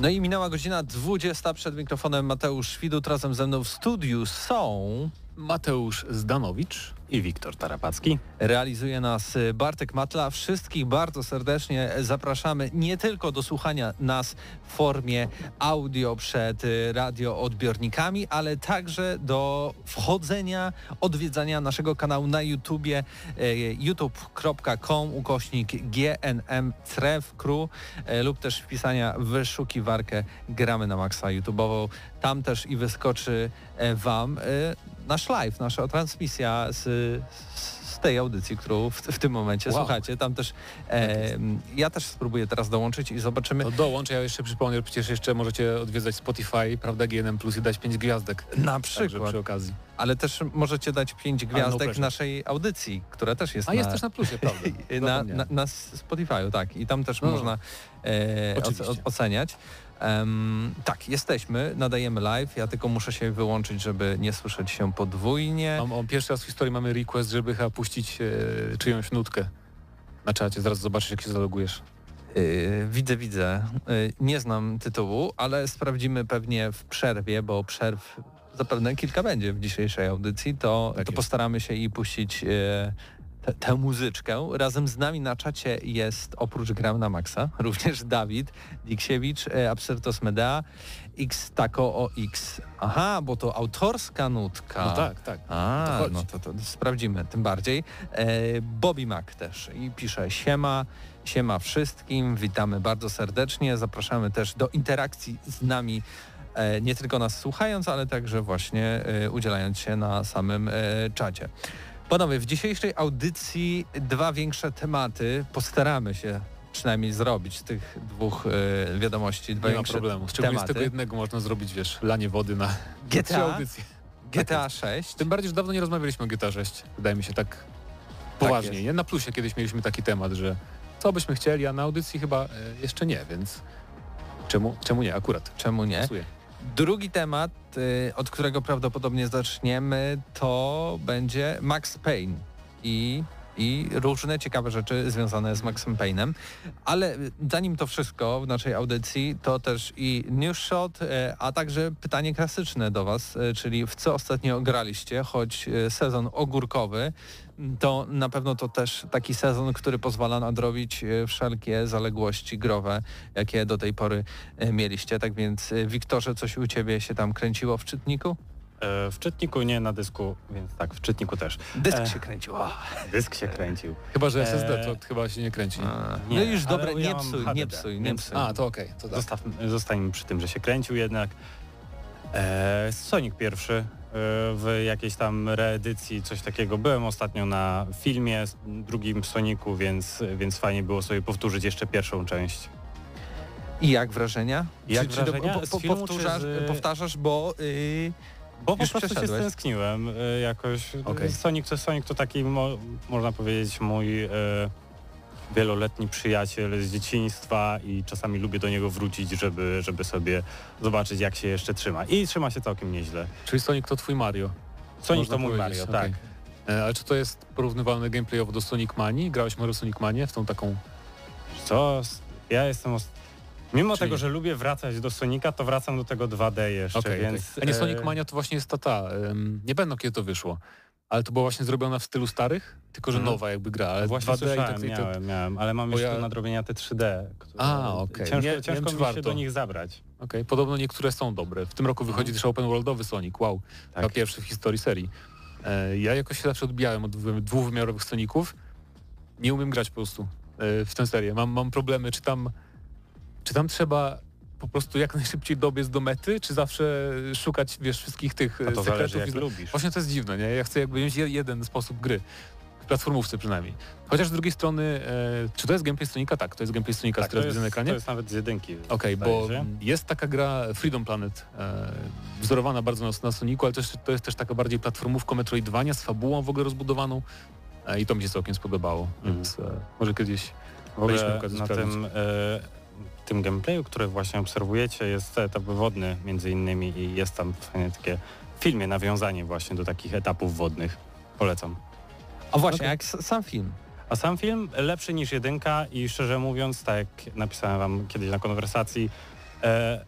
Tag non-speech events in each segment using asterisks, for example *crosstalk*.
No i minęła godzina 20 przed mikrofonem Mateusz Świdut. Razem ze mną w studiu są... Mateusz Zdanowicz i Wiktor Tarapacki. Realizuje nas y, Bartek Matla. Wszystkich bardzo serdecznie zapraszamy nie tylko do słuchania nas w formie audio przed y, radioodbiornikami, ale także do wchodzenia, odwiedzania naszego kanału na YouTubie y, youtube.com ukośnik GNM Crew lub też wpisania w wyszukiwarkę Gramy na Maxa YouTube'ową. Tam też i wyskoczy Wam nasz live, nasza transmisja z, z tej audycji, którą w, w tym momencie wow. słuchacie. Tam też e, ja też spróbuję teraz dołączyć i zobaczymy. No dołącz, ja jeszcze przypomnę, przecież jeszcze możecie odwiedzać Spotify, prawda, GNM Plus i dać 5 gwiazdek. Na przykład. przy okazji. Ale też możecie dać 5 no gwiazdek no naszej audycji, która też jest A na... jest też na plusie, *laughs* prawda? na, na, na Spotify'u, tak. I tam też no. można e, oceniać. Um, tak, jesteśmy, nadajemy live, ja tylko muszę się wyłączyć, żeby nie słyszeć się podwójnie. Mam, o, pierwszy raz w historii mamy request, żeby chyba puścić e, czyjąś nutkę na czacie, zaraz zobaczysz jak się zalogujesz. Yy, widzę, widzę. Yy, nie znam tytułu, ale sprawdzimy pewnie w przerwie, bo przerw zapewne kilka będzie w dzisiejszej audycji, to, tak to postaramy się i puścić yy, te, tę muzyczkę. Razem z nami na czacie jest oprócz Gram na Maxa *laughs* również Dawid Diksiewicz, e, Absyrtos Medea, X Taco o X. Aha, bo to autorska nutka. No tak, tak. A, to no to, to sprawdzimy, tym bardziej. E, Bobby Mac też i pisze siema, siema wszystkim, witamy bardzo serdecznie, zapraszamy też do interakcji z nami e, nie tylko nas słuchając, ale także właśnie udzielając się na samym czacie. Panowie, w dzisiejszej audycji dwa większe tematy. Postaramy się przynajmniej zrobić z tych dwóch y, wiadomości. Dwa Nie większe ma problemu. Szczególnie tematy. z tego jednego można zrobić, wiesz, lanie wody na GTA, audycje. GTA 6. Tym bardziej, że dawno nie rozmawialiśmy o GTA 6. Wydaje mi się tak poważnie. Tak nie? Na plusie kiedyś mieliśmy taki temat, że co byśmy chcieli, a na audycji chyba y, jeszcze nie, więc czemu, czemu nie akurat? Czemu nie? Pasuje. Drugi temat, y, od którego prawdopodobnie zaczniemy, to będzie Max Payne i i różne ciekawe rzeczy związane z Maxem Payne'em. Ale zanim to wszystko w naszej audycji, to też i news shot, y, a także pytanie klasyczne do Was, y, czyli w co ostatnio graliście, choć sezon ogórkowy to na pewno to też taki sezon, który pozwala nadrobić e, wszelkie zaległości growe, jakie do tej pory e, mieliście. Tak więc e, Wiktorze, coś u Ciebie się tam kręciło w czytniku? w czytniku nie, na dysku, więc tak, w czytniku też. Dysk się kręcił. Dysk się kręcił. Chyba, że SSD to chyba się nie kręci. A, nie, no już dobra, nie psuj, nie psuj, nie psuj. A, to okej. Okay, to tak. Zostańmy przy tym, że się kręcił jednak. E, Sonic pierwszy, w jakiejś tam reedycji, coś takiego. Byłem ostatnio na filmie, drugim Soniku, więc, więc fajnie było sobie powtórzyć jeszcze pierwszą część. I jak wrażenia? Jak czy, wrażenia? Czy po, po, powtarzasz, z... powtarzasz, bo... Yy... Bo po prostu się stęskniłem y, jakoś. Okay. Sonic, to, Sonic to taki, mo, można powiedzieć, mój... Y, wieloletni przyjaciel z dzieciństwa i czasami lubię do niego wrócić, żeby, żeby sobie zobaczyć jak się jeszcze trzyma. I trzyma się całkiem nieźle. Czyli Sonic to twój Mario? Sonic to mój Mario, okay. tak. E, ale czy to jest porównywalne gameplayowo do Sonic Manii? Grałeś Mario Sonic Manie w tą taką... Co? Ja jestem... Mimo Czyli... tego, że lubię wracać do Sonika, to wracam do tego 2D jeszcze, okay, więc... Okay. A nie Sonic Mania to właśnie jest ta ta... Um, nie będą kiedy to wyszło. Ale to była właśnie zrobiona w stylu starych, tylko że Mhm. nowa jakby gra, ale Właśnie 2D i słyszałem, tak, i tak miałem, miałem, ale mam jeszcze ja- nadrobienia te 3D. które- A, okej. Ciężko, Nie- ciężko mi się warto. do nich zabrać. Okej, podobno niektóre są dobre. W tym roku wychodzi też open worldowy Sonic, wow. Tak. Chyba pierwszy w historii serii. E, ja jakoś się zawsze odbijałem od dwu- dwuwymiarowych Soniców. Nie umiem grać po prostu e, w tę serię. Mam, mam problemy, czy tam, czy tam trzeba po prostu jak najszybciej dobiec do mety, czy zawsze szukać, wiesz, wszystkich tych A to zależy sekretów. jak i zna- lubisz. Właśnie to jest dziwne, nie? Ja chcę jakby mieć je- jeden sposób gry. W platformówce przynajmniej. Chociaż z drugiej strony, e, czy to jest gameplay Sonika? Tak, to jest gameplay Sonika, Tak, który to, jest na ekranie. to jest nawet z jedynki. Okej, zdaje bo się. jest taka gra Freedom Planet, e, wzorowana bardzo na, na Sonicu, ale też, to jest też taka bardziej platformówka Metroidvania z fabułą w ogóle rozbudowaną e, i to mi się całkiem spodobało, Mhm. więc e, może kiedyś W ogóle na sprawdzić. tym, e, tym gameplayu, który właśnie obserwujecie, jest etap wodny między innymi i jest tam fajne takie w filmie nawiązanie właśnie do takich etapów wodnych. Polecam. A właśnie, jak sam film. A sam film lepszy niż jedynka i szczerze mówiąc, tak jak napisałem wam kiedyś na konwersacji, e,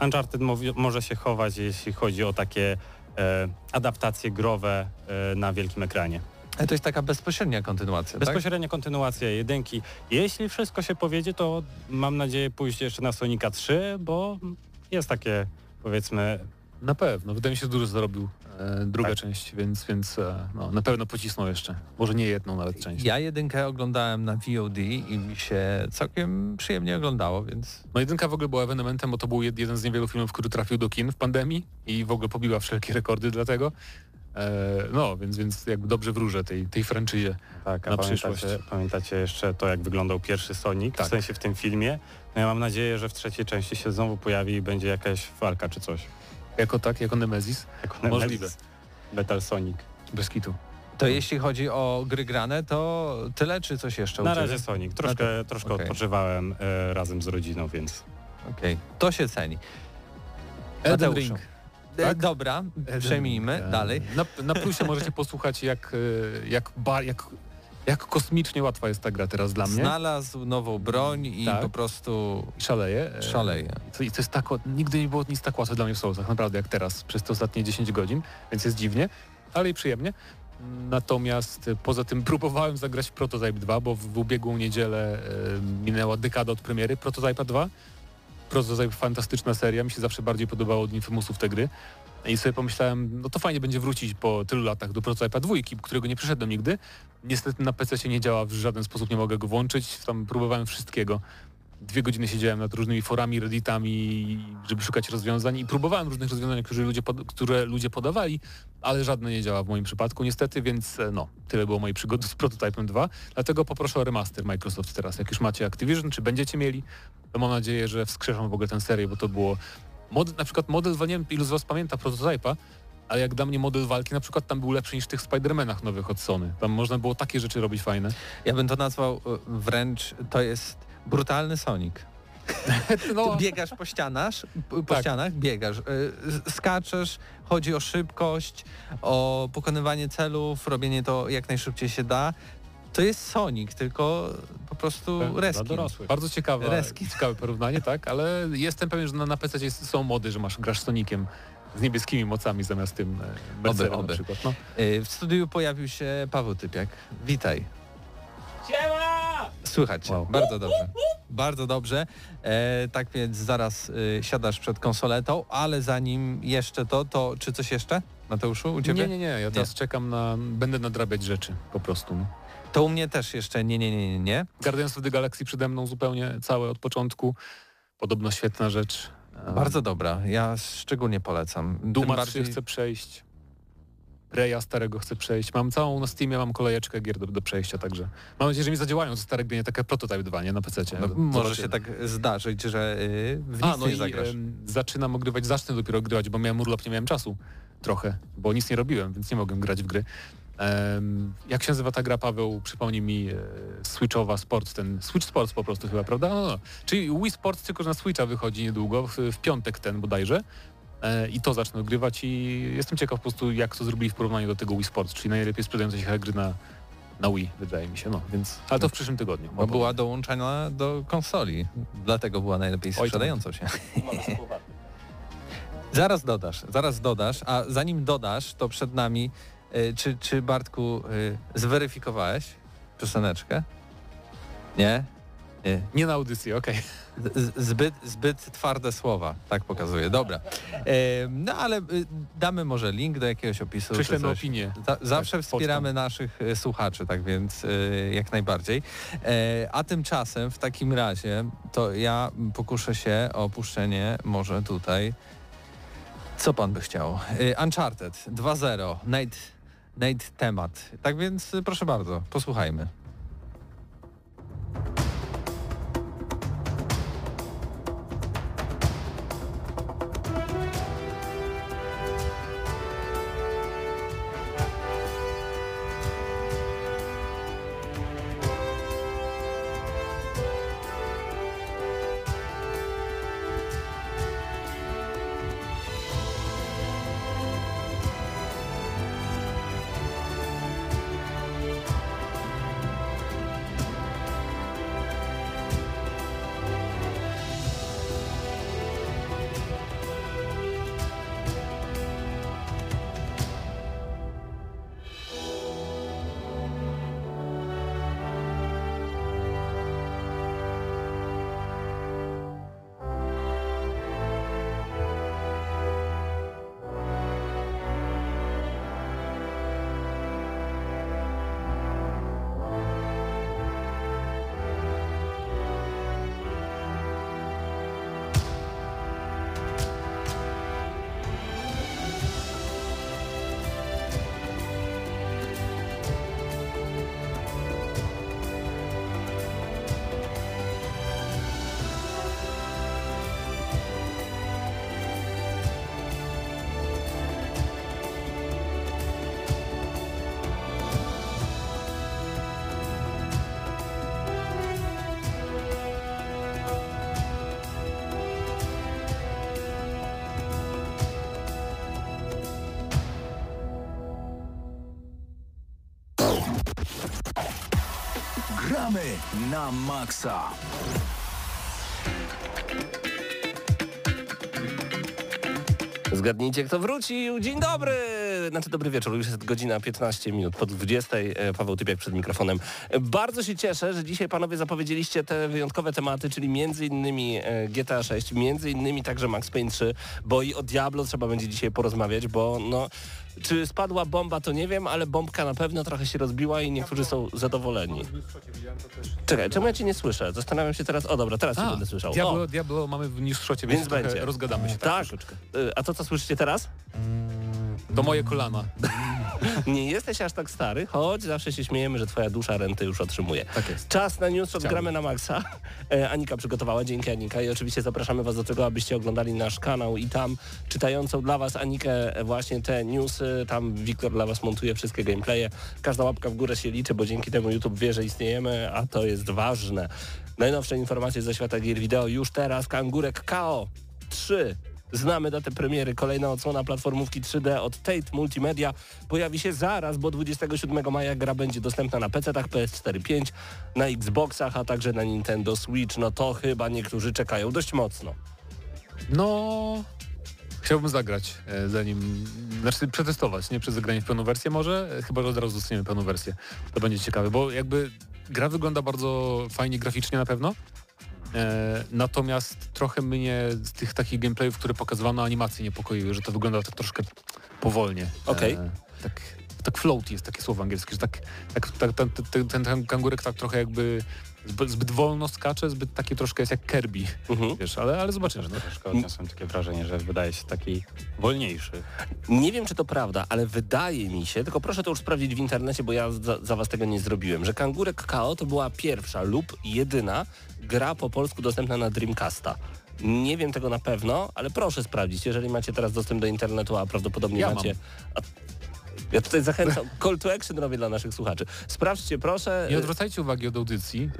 Uncharted może się chować, jeśli chodzi o takie e, adaptacje growe e, na wielkim ekranie. E, To jest taka bezpośrednia kontynuacja, tak? Bezpośrednia kontynuacja jedynki. Jeśli wszystko się powiedzie, to mam nadzieję pójść jeszcze na Sonika 3, bo jest takie powiedzmy na pewno, wydaje mi się, że dużo zarobił e, druga Tak. część, więc, więc e, no, na pewno pocisnął jeszcze. Może nie jedną nawet część. Ja jedynkę oglądałem na VOD i mi się całkiem przyjemnie oglądało, więc No jedynka w ogóle była ewenementem, bo to był jed- jeden z niewielu filmów, który trafił do kin w pandemii i w ogóle pobiła wszelkie rekordy dlatego. E, no, więc, więc jakby dobrze wróżę tej, tej franczyzie. tak, a Na pamiętacie, przyszłość. pamiętacie jeszcze to, jak wyglądał pierwszy Sonic, Tak. w sensie w tym filmie. No ja mam nadzieję, że w trzeciej części się znowu pojawi i będzie jakaś walka czy coś. Jako tak, jako Nemesis, Jako Możliwe. Nemesis. Metal Sonic. bez kitu. to jeśli chodzi o gry grane, to tyle czy coś jeszcze Na razie Sonic. Troszkę, troszkę okej. odpoczywałem e, razem z rodziną, więc Okej, to się ceni. Elden. Ring. E, Tak? Dobra, przejmijmy E, dalej. Na, na plusie *laughs* możecie posłuchać, jak, e, jak, bar, jak, jak kosmicznie łatwa jest ta gra teraz dla mnie. Znalazł nową broń i Tak. po prostu I szaleje. E, szaleje. I to, jest tak, nigdy nie było nic tak łatwe dla mnie w Soulsach, naprawdę jak teraz, przez te ostatnie 10 godzin, więc jest dziwnie, ale i przyjemnie. Natomiast e, poza tym próbowałem zagrać w Prototype 2, bo w, w ubiegłą niedzielę e, minęła dekada od premiery Prototype 2. Prototype fantastyczna seria, mi się zawsze bardziej podobało od Infamousów te gry. I sobie pomyślałem, no to fajnie będzie wrócić po tylu latach do Prototype'a 2, którego nie przeszedłem nigdy. Niestety na PC się nie działa, w żaden sposób nie mogę go włączyć. Tam próbowałem wszystkiego. Dwie godziny siedziałem nad różnymi forami, redditami, żeby szukać rozwiązań i próbowałem różnych rozwiązań, które ludzie, pod, które ludzie podawali, ale żadne nie działa w moim przypadku niestety, więc e, no, tyle było mojej przygody z Prototypem 2. Dlatego poproszę o remaster Microsoft teraz. Jak już macie Activision, czy będziecie mieli, to mam nadzieję, że wskrzeszą w ogóle tę serię, bo to było... Mod, na przykład model, nie wiem ilu z was pamięta Prototypa, ale jak dla mnie model walki na przykład tam był lepszy niż w tych Spider-Manach nowych od Sony. Tam można było takie rzeczy robić fajne. Ja bym to nazwał e, wręcz, to jest brutalny Sonic. *laughs* No, biegasz po ścianach, po Tak. ścianach, biegasz, y, skaczesz, chodzi o szybkość, o pokonywanie celów, robienie to jak najszybciej się da. To jest Sonic, tylko po prostu Tak, reskin. dorosłych. Bardzo ciekawe, Reski. ciekawe porównanie, tak, ale jestem pewien, że na, na PC są mody, że masz grasz Soniciem z niebieskimi mocami zamiast tym e, Berserem oby. na przykład. No. Y, W studiu pojawił się Paweł Typiak. Witaj. Słychać cię. Wow. Bardzo dobrze. Bardzo dobrze. E, tak więc zaraz y, siadasz przed konsoletą, ale zanim jeszcze to, to czy coś jeszcze, Mateuszu, u ciebie? Nie, nie, nie, ja teraz czekam na, będę nadrabiać rzeczy po prostu. No. To u mnie też jeszcze nie, nie, nie, nie, nie. Guardians of the Galaxy przede mną zupełnie całe od początku. Podobno świetna rzecz. E, Bardzo dobra. Ja szczególnie polecam. Duma bardziej... 3 chcę przejść. Preya starego chcę przejść. Mam całą na Steamie, mam kolejeczkę gier do, do przejścia, także mam nadzieję, że mi zadziałają te stare gry, nie takie prototype 2, nie na PC. No, może się tak zdarzyć, że y, w nic A, no nie i zagrasz. em, zaczynam ogrywać, zacznę dopiero grywać, bo miałem urlop, nie miałem czasu trochę, bo nic nie robiłem, więc nie mogłem grać w gry. Jak się nazywa ta gra, Paweł? Przypomnij mi e, Switchowa Sports, ten Switch Sports po prostu chyba, prawda? No, no. Czyli Wii Sports tylko, że na Switcha wychodzi niedługo, w, w piątek ten bodajże. E, I to zacznę ogrywać i jestem ciekaw po prostu, jak to zrobili w porównaniu do tego Wii Sports, czyli najlepiej sprzedające się gry na, na Wii, wydaje mi się. No, więc, ale to w przyszłym tygodniu. Bo była dołączana do konsoli, dlatego była najlepiej sprzedającą się. Zaraz dodasz, zaraz dodasz, a zanim dodasz, to przed nami Czy, czy Bartku zweryfikowałeś pioseneczkę? Nie? Nie, nie na audycji, okej. Okay. Zbyt, zbyt twarde słowa, tak pokazuje. Dobra. no ale y, damy może link do jakiegoś opisu. Prześlemy opinię. zawsze tak, wspieramy naszych y, słuchaczy, tak więc y, jak najbardziej. E, a tymczasem w takim razie to ja pokuszę się o opuszczenie może tutaj. Co pan by chciał? Uncharted 2.0, Nate, Nate temat. Tak więc proszę bardzo, posłuchajmy. Na maksa. Zgadnijcie, kto wrócił. Dzień dobry! Znaczy dobry wieczór, już jest godzina 15 minut po 20. E, Paweł Typiak przed mikrofonem. Bardzo się cieszę, że dzisiaj panowie zapowiedzieliście te wyjątkowe tematy, czyli między innymi e, GTA 6, między innymi także Max Payne 3, bo i o Diablo trzeba będzie dzisiaj porozmawiać, bo no czy spadła bomba, to nie wiem, ale bombka na pewno trochę się rozbiła i niektórzy są zadowoleni. Czekaj, czemu ja cię nie słyszę? Zastanawiam się teraz. O dobra, teraz cię będę słyszał. Diablo, Diablo mamy w newsshocie, więc, więc będzie. rozgadamy się. Tak, tak. A to co słyszycie teraz? To moje kolana. *laughs* nie jesteś aż tak stary, choć zawsze się śmiejemy, że twoja dusza renty już otrzymuje. Tak jest. Czas na news gramy na maksa. E, Anika przygotowała, dzięki Anika i oczywiście zapraszamy was do tego, abyście oglądali nasz kanał i tam czytającą dla was Anikę właśnie te newsy, tam Wiktor dla was montuje wszystkie gameplaye. Każda łapka w górę się liczy, bo dzięki temu YouTube wie, że istniejemy, a to jest ważne. Najnowsze informacje ze świata gier wideo już teraz. Kangurek KO 3 Znamy datę premiery. Kolejna odsłona platformówki 3D od Tate Multimedia pojawi się zaraz, bo 27 maja gra będzie dostępna na PC-tach PS4 5, na Xboxach, a także na Nintendo Switch. No to chyba niektórzy czekają dość mocno. No, Chciałbym zagrać, e, zanim, znaczy przetestować, nie przez zagranie w pełną wersję może, e, chyba od razu dostaniemy pełną wersję. To będzie ciekawe, bo jakby gra wygląda bardzo fajnie graficznie na pewno, E, natomiast trochę mnie z tych takich gameplayów, które pokazywano animacji niepokoiły, że to wygląda tak troszkę powolnie. Okej. Okay. tak, tak float jest takie słowo angielskie, że tak, tak, tak ten, ten, ten, ten kangurek tak trochę jakby zbyt, zbyt, wolno skacze, zbyt taki troszkę jest jak Kirby, mhm. wiesz, ale, ale zobaczymy. No. Troszkę odniosłem takie wrażenie, że wydaje się taki wolniejszy. Nie wiem, czy to prawda, ale wydaje mi się, tylko proszę to już sprawdzić w internecie, bo ja za, za was tego nie zrobiłem, że Kangurek KO to była pierwsza lub jedyna gra po polsku dostępna na Dreamcasta. Nie wiem tego na pewno, ale proszę sprawdzić, jeżeli macie teraz dostęp do internetu, a prawdopodobnie ja macie... A, ja tutaj zachęcam, call to action robię dla naszych słuchaczy. Sprawdźcie proszę. Nie odwracajcie uwagi od audycji.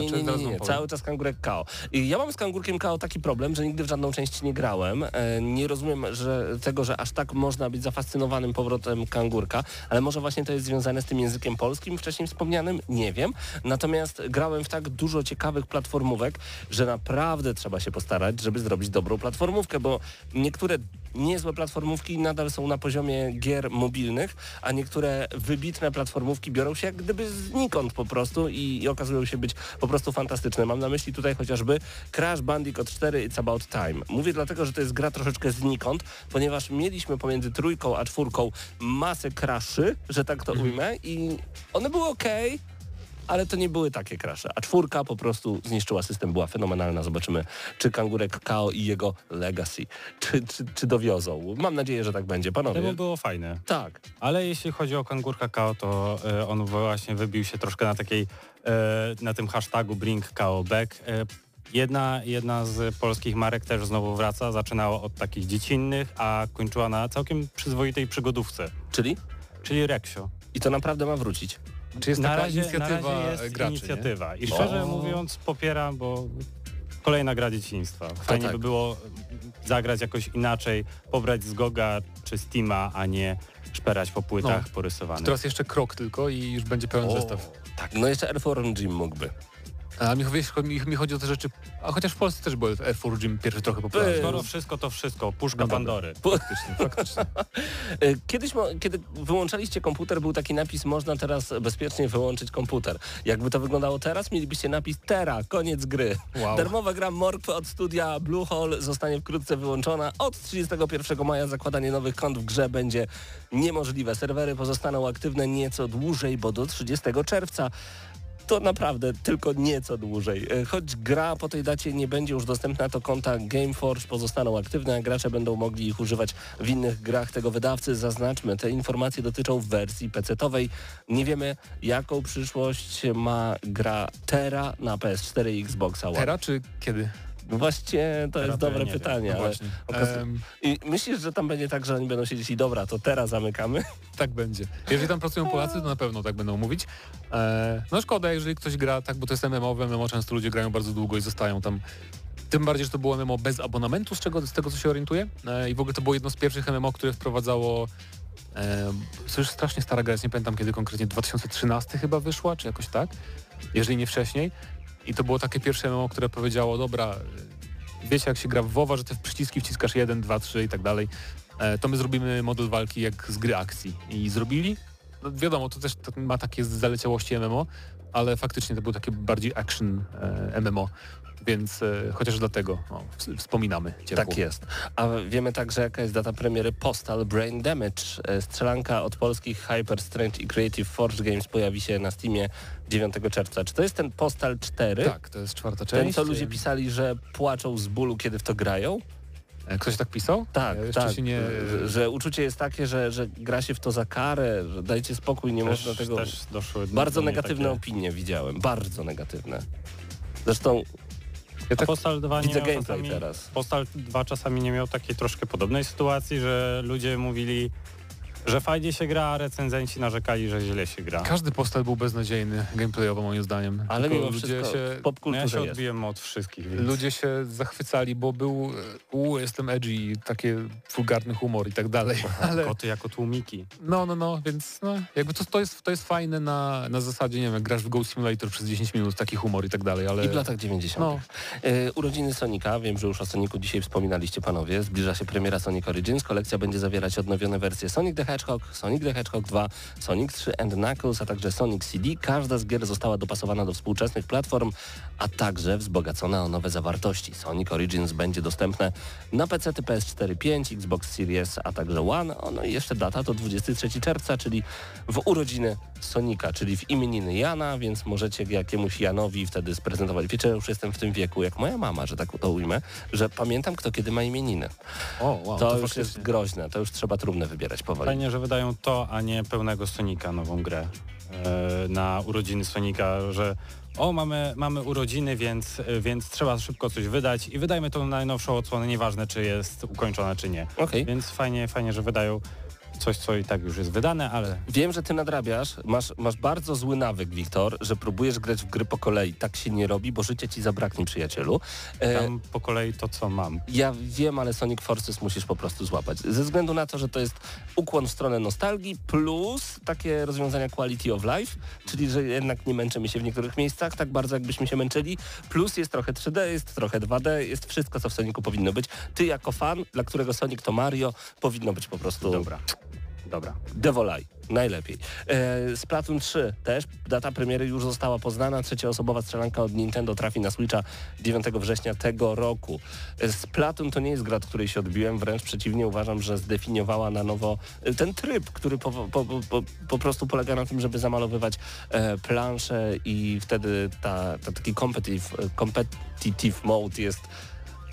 nie, nie, nie, nie, nie. cały czas kangurek KO. I ja mam z kangurkiem KO taki problem, że nigdy w żadną część nie grałem. E, nie rozumiem że tego, że aż tak można być zafascynowanym powrotem kangurka, ale może właśnie to jest związane z tym językiem polskim wcześniej wspomnianym, nie wiem. Natomiast grałem w tak dużo ciekawych platformówek, że naprawdę trzeba się postarać, żeby zrobić dobrą platformówkę, bo niektóre niezłe platformówki nadal są na poziomie gier mobilnych, innych, a niektóre wybitne platformówki biorą się jak gdyby znikąd po prostu i, i okazują się być po prostu fantastyczne. Mam na myśli tutaj chociażby Crash Bandicoot 4 It's About Time. Mówię dlatego, że to jest gra troszeczkę znikąd, ponieważ mieliśmy pomiędzy trójką a czwórką masę crashy, że tak to mhm. ujmę i one były ok, ale to nie były takie krasze. A czwórka po prostu zniszczyła system, była fenomenalna. Zobaczymy, czy Kangurek Kao i jego legacy, czy, czy, czy dowiozą. Mam nadzieję, że tak będzie. Panowie. To było fajne. Tak. Ale jeśli chodzi o Kangurka Kao, to e, on właśnie wybił się troszkę na takiej, e, na tym hashtagu Bring Kao Back. E, Jedna, jedna z polskich marek też znowu wraca, zaczynała od takich dziecinnych, a kończyła na całkiem przyzwoitej przygodówce. Czyli? Czyli Reksio. I to naprawdę ma wrócić. Czy jest na taka razie, inicjatywa na razie jest graczy, inicjatywa. Nie? I szczerze o. mówiąc popieram, bo kolejna gra dzieciństwa. Fajnie tak. by było zagrać jakoś inaczej, pobrać z Goga czy Steama, a nie szperać po płytach no. porysowanych. Teraz jeszcze krok tylko i już będzie pełen o. zestaw. Tak. No jeszcze Air Forum Gym mógłby. A mi, mi, mi, chodzi o te rzeczy, a chociaż w Polsce też były Air Force Gym pierwszy trochę popularny. Skoro wszystko to wszystko, puszka no Pandory. Faktycznie, faktycznie. E, *laughs* kiedyś, kiedy wyłączaliście komputer, był taki napis, można teraz bezpiecznie wyłączyć komputer. Jakby to wyglądało teraz, mielibyście napis Tera, koniec gry. Wow. Darmowa gra Morph od studia Bluehole zostanie wkrótce wyłączona. Od 31 maja zakładanie nowych kont w grze będzie niemożliwe. Serwery pozostaną aktywne nieco dłużej, bo do 30 czerwca to naprawdę tylko nieco dłużej. E, choć gra po tej dacie nie będzie już dostępna, to konta Gameforge pozostaną aktywne, a gracze będą mogli ich używać w innych grach tego wydawcy. Zaznaczmy, te informacje dotyczą wersji PC-owej. Nie wiemy, jaką przyszłość ma gra Terra na PS4 i Xbox One. Terra czy kiedy? Właśnie, to jest dobre pytanie. No ale I myślisz, że tam będzie tak, że oni będą siedzieć i dobra, to teraz zamykamy? *laughs* Tak będzie. Jeżeli tam pracują Polacy, to na pewno tak będą mówić. E, no szkoda, jeżeli ktoś gra tak, bo to jest MMO, w MMO często ludzie grają bardzo długo i zostają tam tym bardziej, że to było MMO bez abonamentu, z, czego, z tego co się orientuję. E, I w ogóle to było jedno z pierwszych MMO, które wprowadzało e, to już strasznie stara gra, nie pamiętam kiedy konkretnie, 2013 chyba wyszła, czy jakoś tak, jeżeli nie wcześniej. I to było takie pierwsze MMO, które powiedziało, dobra, wiecie jak się gra w WoWa, że te przyciski wciskasz 1, 2, 3 i tak dalej, e, to my zrobimy model walki jak z gry akcji. I zrobili. No wiadomo, to też ma takie zaleciałości MMO, ale faktycznie to był takie bardziej action e, MMO więc e, chociaż dlatego no, wspominamy ciepło. Tak jest. A wiemy także jaka jest data premiery Postal Brain Damage. E, strzelanka od polskich Hyper Strange i Creative Forge Games pojawi się na Steamie 9 czerwca. Czy to jest ten Postal 4? Tak, to jest czwarta część. Ten, co ludzie pisali, że płaczą z bólu, kiedy w to grają? E, ktoś tak pisał? Tak, ja tak. Nie... Że, że, uczucie jest takie, że, że gra się w to za karę, że dajcie spokój, nie też, można tego... Też doszły bardzo negatywne takie... opinie widziałem, bardzo negatywne. Zresztą ja tak Postal 2 widzę gameplay czasami, teraz. Postal 2 czasami nie miał takiej troszkę podobnej sytuacji, że ludzie mówili że fajnie się gra, a recenzenci narzekali, że źle się gra. Każdy postal był beznadziejny gameplayowo moim zdaniem. Ale Tylko mimo ludzie się, popkulturze Ja się jest. odbiłem od wszystkich. Więc... Ludzie się zachwycali, bo był u jestem edgy, takie wulgarny humor i tak dalej. Ale... Koty jako tłumiki. No, no, no, więc no, jakby to, to, jest, to jest fajne na, na zasadzie, nie wiem, grasz w Go Simulator przez 10 minut, taki humor i tak dalej, ale... I w latach 90. No. E, urodziny Sonika, wiem, że już o Soniku dzisiaj wspominaliście panowie, zbliża się premiera Sonic Origins, kolekcja będzie zawierać odnowione wersje Sonic the Hedgehog, Sonic the Hedgehog 2, Sonic 3 and Knuckles, a także Sonic CD. Każda z gier została dopasowana do współczesnych platform, a także wzbogacona o nowe zawartości. Sonic Origins będzie dostępne na PC, PS4, 5, Xbox Series, a także One. No i jeszcze data to 23 czerwca, czyli w urodziny Sonika, czyli w imieniny Jana, więc możecie jakiemuś Janowi wtedy sprezentować. Wiecie, już jestem w tym wieku, jak moja mama, że tak to ujmę, że pamiętam kto kiedy ma imieniny. O, wow, to, to już jest groźne, to już trzeba trumnę wybierać powoli. Fajnie, że wydają to, a nie pełnego Sonika, nową grę e, na urodziny Sonika, że o, mamy, mamy urodziny, więc, więc trzeba szybko coś wydać i wydajmy tą najnowszą odsłonę, nieważne czy jest ukończona, czy nie. Okay. Więc fajnie, fajnie, że wydają coś, co i tak już jest wydane, ale... Wiem, że ty nadrabiasz. Masz, masz bardzo zły nawyk, Wiktor, że próbujesz grać w gry po kolei. Tak się nie robi, bo życie ci zabraknie, przyjacielu. E... Tam po kolei to, co mam. Ja wiem, ale Sonic Forces musisz po prostu złapać. Ze względu na to, że to jest ukłon w stronę nostalgii plus takie rozwiązania quality of life, czyli że jednak nie męczymy się w niektórych miejscach tak bardzo, jakbyśmy się męczyli. Plus jest trochę 3D, jest trochę 2D, jest wszystko, co w Sonicu powinno być. Ty jako fan, dla którego Sonic to Mario, powinno być po prostu... Dobra. Dobra. Devolaj. Najlepiej. E, Splatoon 3 też. Data premiery już została poznana. Trzecioosobowa strzelanka od Nintendo trafi na Switcha 9 września tego roku. E, Splatoon to nie jest gra, od której się odbiłem. Wręcz przeciwnie uważam, że zdefiniowała na nowo e, ten tryb, który po, po, po, po prostu polega na tym, żeby zamalowywać e, planszę i wtedy ta, ta taki competitive, competitive mode jest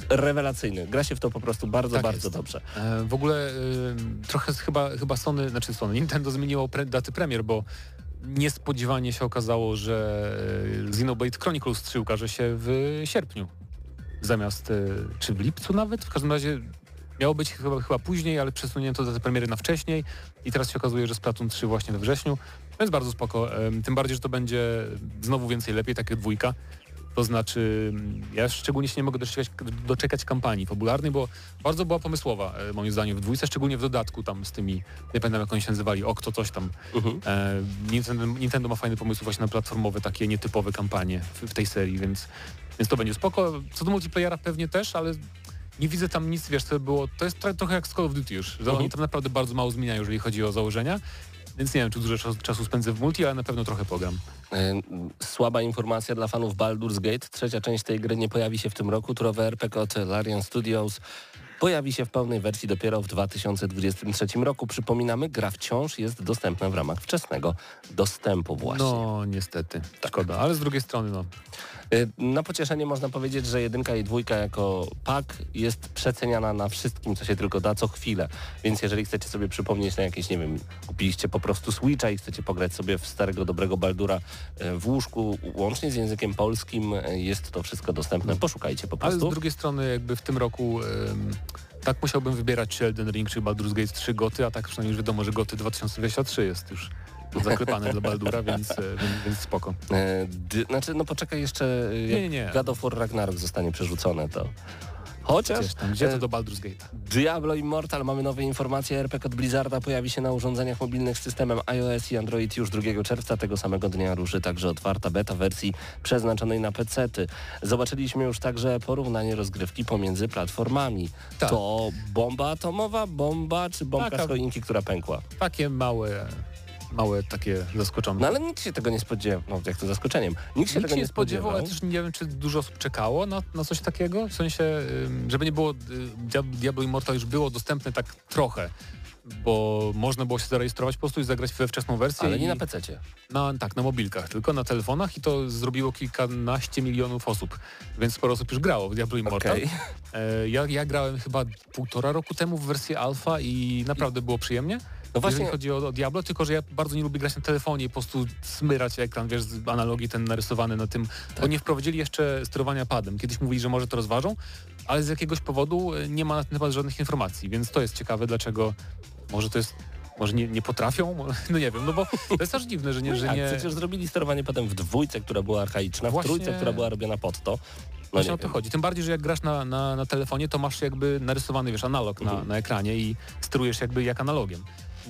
rewelacyjny. Gra się w to po prostu bardzo, tak bardzo jest. dobrze. E, w ogóle y, trochę chyba, chyba Sony, znaczy Sony, Nintendo zmieniło pre, daty premier, bo niespodziewanie się okazało, że Xenoblade Chronicles 3 ukaże się w sierpniu. Zamiast, y, czy w lipcu nawet? W każdym razie miało być chyba, chyba później, ale przesunięto datę premiery na wcześniej i teraz się okazuje, że Splatoon 3 właśnie we wrześniu. Jest bardzo spoko. Tym bardziej, że to będzie znowu więcej lepiej, takie dwójka. To znaczy, ja szczególnie się nie mogę doczekać, doczekać kampanii fabularnej, bo bardzo była pomysłowa, e, moim zdaniem, w dwójce, szczególnie w dodatku tam z tymi, nie pamiętam jak oni się nazywali, Okto coś tam. Mhm. e, Nintendo, Nintendo, ma fajny pomysł właśnie na platformowe, takie nietypowe kampanie w, w, tej serii, więc, więc to będzie spoko. Co do multiplayera pewnie też, ale nie widzę tam nic, wiesz, to było, to jest trochę jak z Call of Duty już, że uh -huh. oni mhm. tam naprawdę bardzo mało zmieniają, jeżeli chodzi o założenia więc nie wiem, czy dużo czasu, spędzę w multi, ale na pewno trochę pogram. Słaba informacja dla fanów Baldur's Gate. Trzecia część tej gry nie pojawi się w tym roku. Turowy RPG od Larian Studios pojawi się w pełnej wersji dopiero w 2023 roku. Przypominamy, gra wciąż jest dostępna w ramach wczesnego dostępu właśnie. No niestety, tak. szkoda, ale z drugiej strony no. Y, na pocieszenie można powiedzieć, że jedynka i dwójka jako pak jest przeceniana na wszystkim, co się tylko da, co chwilę. Więc jeżeli chcecie sobie przypomnieć na jakieś, nie wiem, kupiliście po prostu Switcha i chcecie pograć sobie w starego, dobrego Baldura y, w łóżku, łącznie z językiem polskim, y, jest to wszystko dostępne. Poszukajcie po prostu. Ale z drugiej strony jakby w tym roku... tak musiałbym wybierać czy Elden Ring, czy Baldur's Gate 3 goty, a tak przynajmniej już wiadomo, że goty 2023 jest już zaklepane dla Baldura, więc, e, więc, spoko. E, znaczy, no poczekaj jeszcze, e, jak nie, nie. God of War Ragnarok zostanie przerzucone, to... Chociaż... Tam, gdzie to do Baldur's Gate? Diablo Immortal, mamy nowe informacje. RPG od Blizzarda pojawi się na urządzeniach mobilnych z systemem iOS i Android już 2 czerwca. Tego samego dnia ruszy także otwarta beta wersji przeznaczonej na PC-ty. Zobaczyliśmy już także porównanie rozgrywki pomiędzy platformami. Tak. To bomba atomowa, bomba czy bombka Taka, z choinki, która pękła? Takie małe małe takie zaskoczone. No ale nikt się tego nie spodziewał, no jak to zaskoczeniem. Nikt się nikt tego nie spodziewał, ale też nie wiem, czy dużo osób czekało na, na coś takiego, w sensie, żeby nie było, y, Diablo Immortal już było dostępne tak trochę bo można było się zarejestrować po prostu i zagrać we wczesną wersję. Ale nie na PC-cie. Na, tak, na mobilkach, tylko na telefonach i to zrobiło kilkanaście milionów osób, więc sporo osób już grało w Diablo Immortal. Okay. E, ja, ja grałem chyba półtora roku temu w wersję alfa i naprawdę było przyjemnie. No właśnie... Jeżeli chodzi o, o, Diablo, tylko że ja bardzo nie lubię grać na telefonie i po prostu smyrać ekran, wiesz, z analogii ten narysowany na tym, tak. bo nie wprowadzili jeszcze sterowania padem. Kiedyś mówili, że może to rozważą, ale z jakiegoś powodu e, nie ma na ten temat żadnych informacji, więc to jest ciekawe, dlaczego może to jest może nie, nie potrafią? *laughs* No nie wiem, no bo to jest aż dziwne, że nie... No że tak, nie... przecież zrobili sterowanie potem w dwójce, która była archaiczna, Właśnie... w trójce, która była robiona pod to. No Właśnie o to wiem. chodzi. Tym bardziej, że jak grasz na, na, na telefonie, to masz jakby narysowany, wiesz, analog na, mhm. na ekranie i sterujesz jakby jak analogiem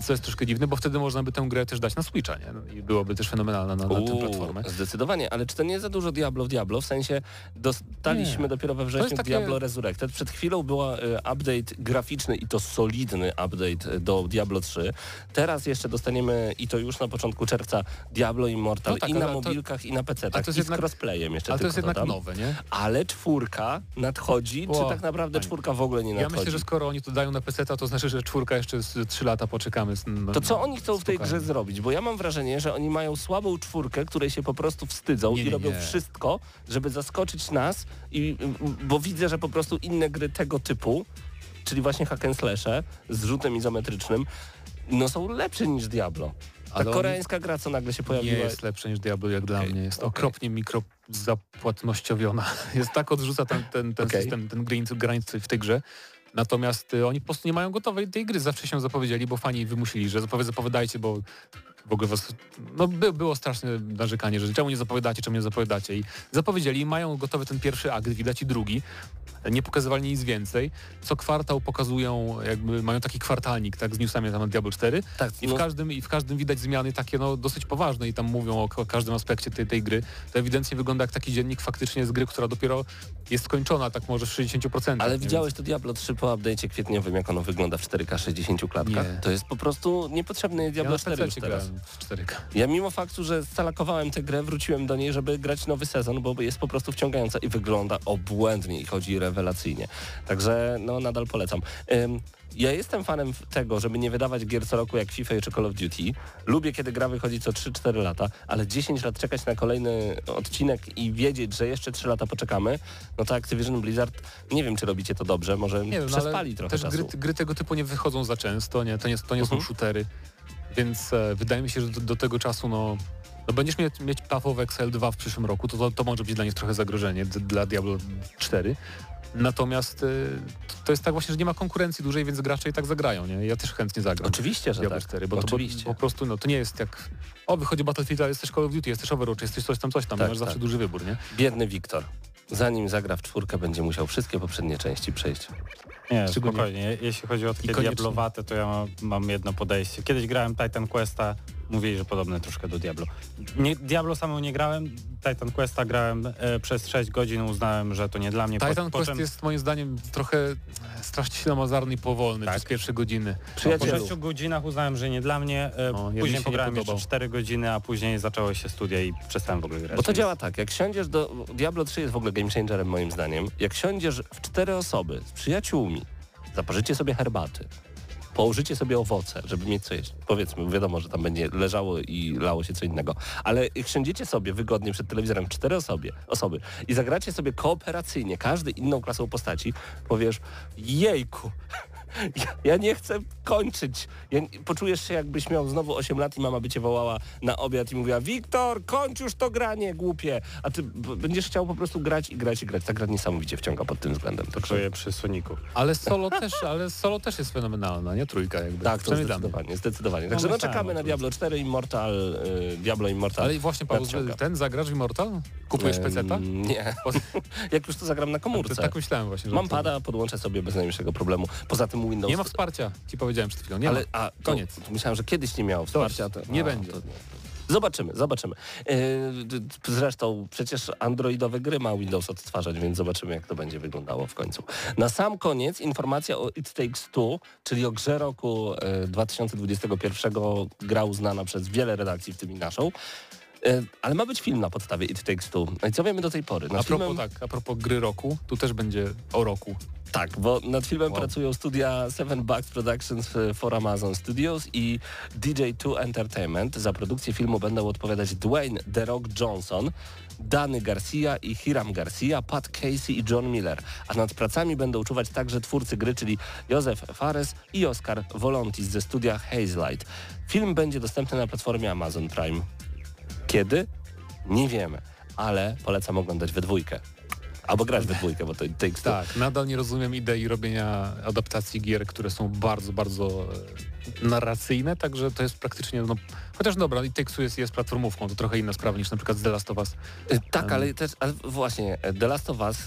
co jest troszkę dziwne, bo wtedy można by tę grę też dać na Switcha, nie? No I byłoby też fenomenalna na, na Uuu, tę platformę. Zdecydowanie, ale czy to nie za dużo Diablo w Diablo? W sensie dostaliśmy nie. dopiero we wrześniu takie... Diablo Resurrected. Przed chwilą była y, update graficzny i to solidny update do Diablo 3. Teraz jeszcze dostaniemy i to już na początku czerwca Diablo Immortal no tak, i na mobilkach to... i na PC, tak, i z jednak... crossplayem jeszcze Ale to jest jednak nowe, nie? Ale czwórka nadchodzi, czy tak naprawdę czwórka w ogóle nie nadchodzi? Ja myślę, że skoro oni to dają na PC, to znaczy, że czwórka jeszcze z 3 lata poczekamy no, to co oni chcą w tej grze zrobić? Bo ja mam wrażenie, że oni mają słabą czwórkę, której się po prostu wstydzą nie, i robią nie. wszystko, żeby zaskoczyć nas, i, bo widzę, że po prostu inne gry tego typu, czyli właśnie hack and slashe z rzutem izometrycznym, no są lepsze niż Diablo. Ta Ale koreańska gra, co nagle się pojawiła. Nie jest lepsze niż Diablo, jak okay. dla mnie. Jest okay. okropnie mikropłatnościowiona. *laughs* Jest tak odrzuca ten, ten, ten okay. system, ten granic w tej grze, Natomiast y, oni po prostu nie mają gotowej tej gry. Zawsze się zapowiedzieli, bo fani wymusili, że zapowiadajcie, bo w ogóle was, no by, było straszne narzekanie, że czemu nie zapowiadacie, czemu nie zapowiadacie i zapowiedzieli mają gotowy ten pierwszy akt, widać i drugi, nie pokazywali nic więcej. Co kwartał pokazują, jakby mają taki kwartalnik tak, z newsami na temat Diablo 4 Tak, i, no- w każdym, i w każdym widać zmiany takie no, dosyć poważne i tam mówią o, o każdym aspekcie tej, tej gry. To ewidentnie wygląda jak taki dziennik faktycznie z gry, która dopiero jest skończona, tak może w 60%. Ale widziałeś to Diablo 3 po update'cie kwietniowym, jak ono wygląda w 4K 60 klatkach? Nie. To jest po prostu ja Diablo na 4 już teraz. grałem w 4K. Ja mimo faktu, że stalakowałem tę grę, wróciłem do niej, żeby grać nowy sezon, bo jest po prostu wciągająca i wygląda obłędnie i chodzi rewelacyjnie. Także no nadal polecam. Ym, ja jestem fanem tego, żeby nie wydawać gier co roku jak FIFA czy Call of Duty. Lubię, kiedy gra wychodzi co 3-4 lata, ale 10 lat czekać na kolejny odcinek i wiedzieć, że jeszcze 3 lata poczekamy, no to Activision Blizzard, nie wiem, czy robicie to dobrze, może Nie wiem, no, przespali trochę też czasu. gry, gry tego typu nie wychodzą za często, nie? to nie, to nie Mhm. są shootery, więc e, wydaje mi się, że do, do tego czasu no, no będziesz mieć, mieć Path of Exile 2 w przyszłym roku, to, to, to może być dla nich trochę zagrożenie dla Diablo 4. Natomiast e, to- to jest tak właśnie, że nie ma konkurencji dużej, więc gracze i tak zagrają. Nie? Ja też chętnie zagram. Oczywiście, że Diablo tak. 4, bo to bo, Oczywiście. po prostu no, to nie jest jak o wychodzi Battlefield, ale jest też Call of Duty, jest też Overwatch, jest też coś tam, coś tam, Tak, masz zawsze tak. duży wybór, nie? Biedny Wiktor. Zanim zagra w czwórkę, będzie musiał wszystkie poprzednie części przejść. Nie, Szczególnie- spokojnie. Je- Jeśli chodzi o takie diablowate, to ja mam, mam jedno podejście. Kiedyś grałem Titan Questa, mówili, że podobne troszkę do Diablo. Nie, Diablo samą nie grałem, Titan Questa grałem e, przez 6 godzin, uznałem, że to nie dla mnie. Po- Titan po Quest czym- jest moim zdaniem trochę strasznie ślamazarny i powolny Tak. przez pierwsze godziny. Po Przyjacielu, 6 godzinach uznałem, że nie dla mnie. E, No, mi się później nie pograłem jeszcze 4 godziny, a później zaczęły się studia i przestałem w ogóle grać. bo to Więc- działa tak, jak siądziesz do... Diablo 3 jest w ogóle game changerem moim zdaniem. Jak siądziesz w cztery osoby z przyjaciółmi, zaparzycie sobie herbaty, położycie sobie owoce, żeby mieć co jeść. Powiedzmy, wiadomo, że tam będzie leżało i lało się co innego. Ale siądziecie sobie wygodnie przed telewizorem cztery osobie, osoby i zagracie sobie kooperacyjnie, każdy inną klasą postaci, powiesz, jejku, *laughs* ja, ja nie chcę kończyć. Ja, poczujesz się jakbyś miał znowu 8 lat i mama by cię wołała na obiad i mówiła Wiktor, kończ już to granie, głupie. A ty będziesz chciał po prostu grać i grać i grać. Ta gra niesamowicie wciąga pod tym względem. To Także czuję przy Soniku. Ale solo też, ale solo też jest fenomenalna, nie? Trójka jakby. tak, to zdecydowanie, zdecydowanie. Także no, myślałem czekamy na. Diablo 4, Immortal, y, Diablo Immortal. Ale właśnie Paweł, ten zagrasz w Immortal? Kupujesz peceta? Nie. *laughs* Jak już to zagram na komórce. Tak myślałem właśnie. Że Mam to- pada, podłączę sobie bez najmniejszego problemu. Poza tym Windows... Nie ma wsparcia, ci powiedziałem przed chwilą. Nie ale, ma. a, to, Koniec. Myślałem, że kiedyś nie miało wsparcia. To, nie a, będzie. To, Zobaczymy, zobaczymy. D- Zresztą przecież androidowe gry ma Windows odtwarzać, więc zobaczymy jak to będzie wyglądało w końcu. Na sam koniec informacja o It Takes Two, czyli o grze roku e, 2021, gra uznana przez wiele redakcji, w tym i naszą. E, Ale ma być film na podstawie It Takes Two. No i co wiemy do tej pory? Nad A propos, filmem- tak, a propos gry roku, tu też będzie o roku. tak, bo nad filmem Wow. pracują studia Seven Bucks Productions for Amazon Studios i DJ2 Entertainment. Za produkcję filmu będą odpowiadać Dwayne The Rock Johnson, Dany Garcia i Hiram Garcia, Pat Casey i John Miller. A nad pracami będą czuwać także twórcy gry, czyli Józef Fares i Oscar Volontis ze studia Hazelight. Film będzie dostępny na platformie Amazon Prime. Kiedy? Nie wiemy, ale polecam oglądać we dwójkę. Albo grać we dwójkę, bo to Takes Two. Tak, nadal nie rozumiem idei robienia adaptacji gier, które są bardzo, bardzo e, narracyjne, także to jest praktycznie, no, chociaż dobra, i Take-Two jest, jest platformówką, to trochę inna sprawa niż na przykład z The Last of Us. Y, Tak, ale też, ale właśnie, e, The Last of Us,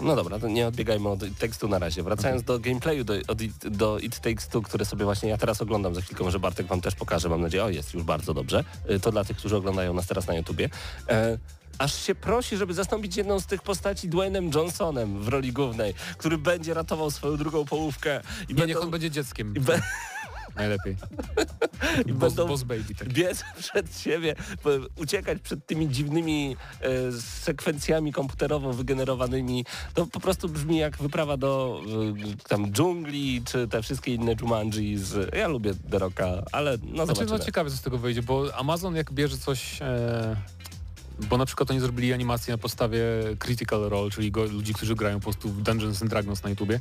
no dobra, to nie odbiegajmy od tekstu na razie. Wracając do gameplayu, do, od, It- do It Takes Two, które sobie właśnie ja teraz oglądam za chwilkę, może Bartek wam też pokaże, mam nadzieję, o jest już bardzo dobrze. To dla tych, którzy oglądają nas teraz na YouTubie. E, Aż się prosi, żeby zastąpić jedną z tych postaci Dwaynem Johnsonem w roli głównej, który będzie ratował swoją drugą połówkę. I Nie, niech on będzie dzieckiem. be, *laughs* Najlepiej. *laughs* i Boss, będą boss baby. Tak. biec *laughs* przed siebie, uciekać przed tymi dziwnymi e, sekwencjami komputerowo wygenerowanymi. To po prostu brzmi jak wyprawa do e, tam dżungli, czy te wszystkie inne Jumanji z... Ja lubię The Rocka, ale no Znaczy, zobaczymy. no ciekawe co z tego wyjdzie, bo Amazon jak bierze coś... E, bo na przykład oni zrobili animację na podstawie Critical Role, czyli go, ludzi, którzy grają po prostu w Dungeons and Dragons na YouTubie.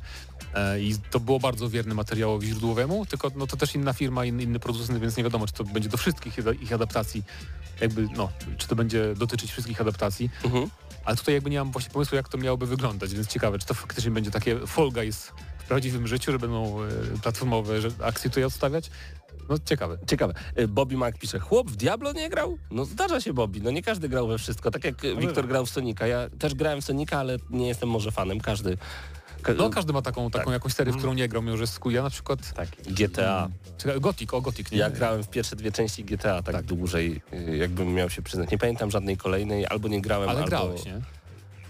E, I to było bardzo wierne materiałowi źródłowemu, tylko no, to też inna firma, inny, inny producent, więc nie wiadomo, czy to będzie do wszystkich ich- adaptacji, jakby, no, czy to będzie dotyczyć wszystkich adaptacji. Mhm. Ale tutaj jakby nie mam właśnie pomysłu, jak to miałoby wyglądać, więc ciekawe, czy to faktycznie będzie takie Fall Guys w prawdziwym życiu, że będą e, platformowe że akcje tutaj odstawiać, No ciekawe. Ciekawe. Y, Bobby Mac pisze, chłop w Diablo nie grał? No zdarza się Bobby, no nie każdy grał we wszystko. Tak jak Wiktor grał w Sonika. Ja też grałem w Sonika, ale nie jestem może fanem. Każdy... ka- No każdy ma taką, taką Tak. jakąś serię, w którą nie grał, mimo że z ja na przykład... Tak, GTA. Gothic, o Gothic, nie? Ja grałem w pierwsze dwie części GTA tak, dłużej, y, jakbym miał się przyznać. Nie pamiętam żadnej kolejnej, albo nie grałem, Ale albo... grałeś, nie?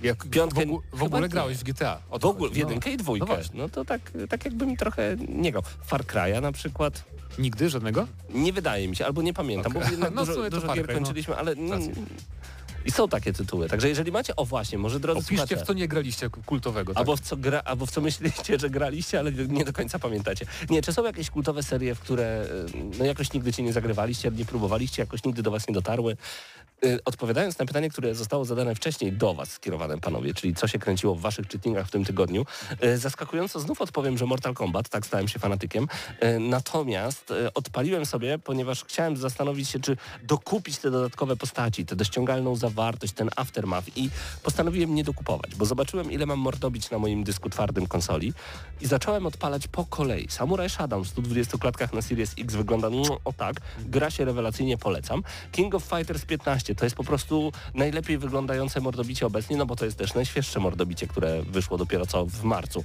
Jak Piątkę w, ogóle, w ogóle grałeś w GTA. W ogóle w chodzi, no. jedynkę i dwójkę. No No, to tak, tak jakbym trochę nie grał. Far Cry'a na przykład Nigdy żadnego? nie wydaje mi się, albo nie pamiętam, Okej. bo jednak No, dużo, dużo gier no. kończyliśmy, ale... Racja. I są takie tytuły. Także jeżeli macie, o właśnie, może drodzy Opiszcie, słuchacze, w co nie graliście kultowego. Tak? Albo w, co gra, albo w co myśleliście, że graliście, ale nie do końca pamiętacie. Nie, czy są jakieś kultowe serie, w które y, no, jakoś nigdy cię nie zagrywaliście, nie próbowaliście, jakoś nigdy do was nie dotarły? Y, Odpowiadając na pytanie, które zostało zadane wcześniej do was skierowane, panowie, czyli co się kręciło w waszych czytnikach w tym tygodniu, y, zaskakująco znów odpowiem, że Mortal Kombat, tak stałem się fanatykiem. Natomiast odpaliłem sobie, ponieważ chciałem zastanowić się, czy dokupić te dodatkowe postaci, tę dościągalną zawartość, ten aftermath i postanowiłem nie dokupować, bo zobaczyłem, ile mam mordobić na moim dysku twardym konsoli i zacząłem odpalać po kolei. Samurai Shodown w 120 klatkach na Series X wygląda mm, o tak, gra się rewelacyjnie, polecam. King of Fighters 15 to jest po prostu najlepiej wyglądające mordobicie obecnie, no bo to jest też najświeższe mordobicie, które wyszło dopiero co w marcu.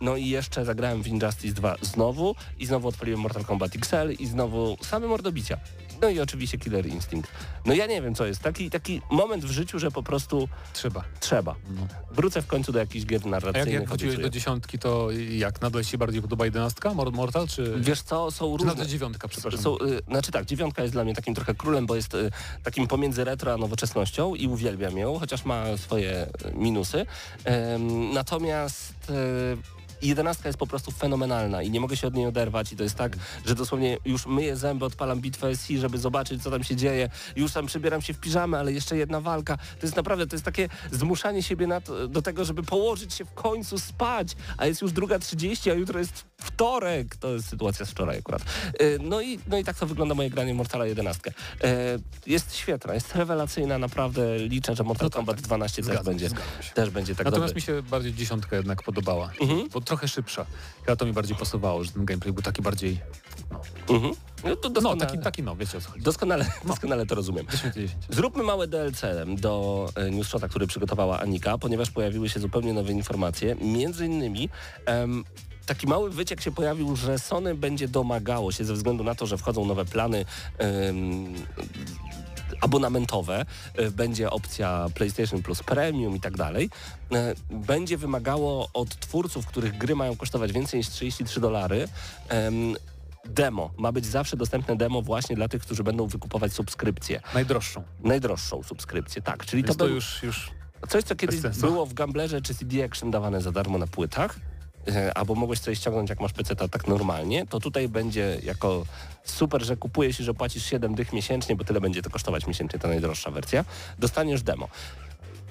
No i jeszcze zagrałem w Injustice 2 znowu i znowu odpaliłem Mortal Kombat XL i znowu same mordobicia. No i oczywiście Killer Instinct. No ja nie wiem co jest, taki, taki moment w życiu, że po prostu Trzeba. trzeba. No. Wrócę w końcu do jakichś gier A jak, narracyjnych. jak wróciłeś do dziesiątki, to jak? Nadal się bardziej podoba jedenastka, Mor- Mortal, czy... Wiesz co, są czy różne... nadal dziewiątka, przepraszam. Są, y, znaczy tak, dziewiątka jest dla mnie takim trochę królem, bo jest y, takim pomiędzy retro a nowoczesnością i uwielbiam ją, chociaż ma swoje y, minusy. Em, natomiast y, jedenastka jest po prostu fenomenalna i nie mogę się od niej oderwać i to jest tak, że dosłownie już myję zęby, odpalam bitwę SI, żeby zobaczyć co tam się dzieje. Już tam przebieram się w piżamę, ale jeszcze jedna walka. To jest naprawdę, to jest takie zmuszanie siebie to, do tego, żeby położyć się w końcu spać, a jest już druga 30, a jutro jest wtorek. To jest sytuacja z wczoraj akurat. Y, No i, no i tak to wygląda moje granie w Mortala 11. E, Jest świetna, jest rewelacyjna, naprawdę liczę, że Mortal No tak, Kombat tak. 12 też Zgadzam się, będzie, też będzie tak Natomiast dobry. mi się bardziej dziesiątka jednak podobała, Mhm. bo trochę szybsza. Ja to mi bardziej pasowało, że ten gameplay był taki bardziej... Mhm. No, to No, taki, taki no, wiecie o co chodzi. doskonale, doskonale to rozumiem. 10 na 10. Zróbmy małe DLC do e, newsshota, który przygotowała Anika, ponieważ pojawiły się zupełnie nowe informacje. Między innymi taki mały wyciek się pojawił, że Sony będzie domagało się ze względu na to, że wchodzą nowe plany em, abonamentowe, e, będzie opcja PlayStation Plus Premium i tak dalej, e, będzie wymagało od twórców, których gry mają kosztować więcej niż 33 dolary, em, demo. Ma być zawsze dostępne demo właśnie dla tych, którzy będą wykupować subskrypcję. Najdroższą. Najdroższą subskrypcję, tak. Czyli to, Więc to był już, już coś, co kiedyś było w Gamblerze czy CD Action dawane za darmo na płytach, albo mogłeś sobie ściągnąć jak masz PC tak normalnie, to tutaj będzie jako super, że kupujesz i że płacisz 7 dych miesięcznie, bo tyle będzie to kosztować miesięcznie, ta najdroższa wersja, dostaniesz demo.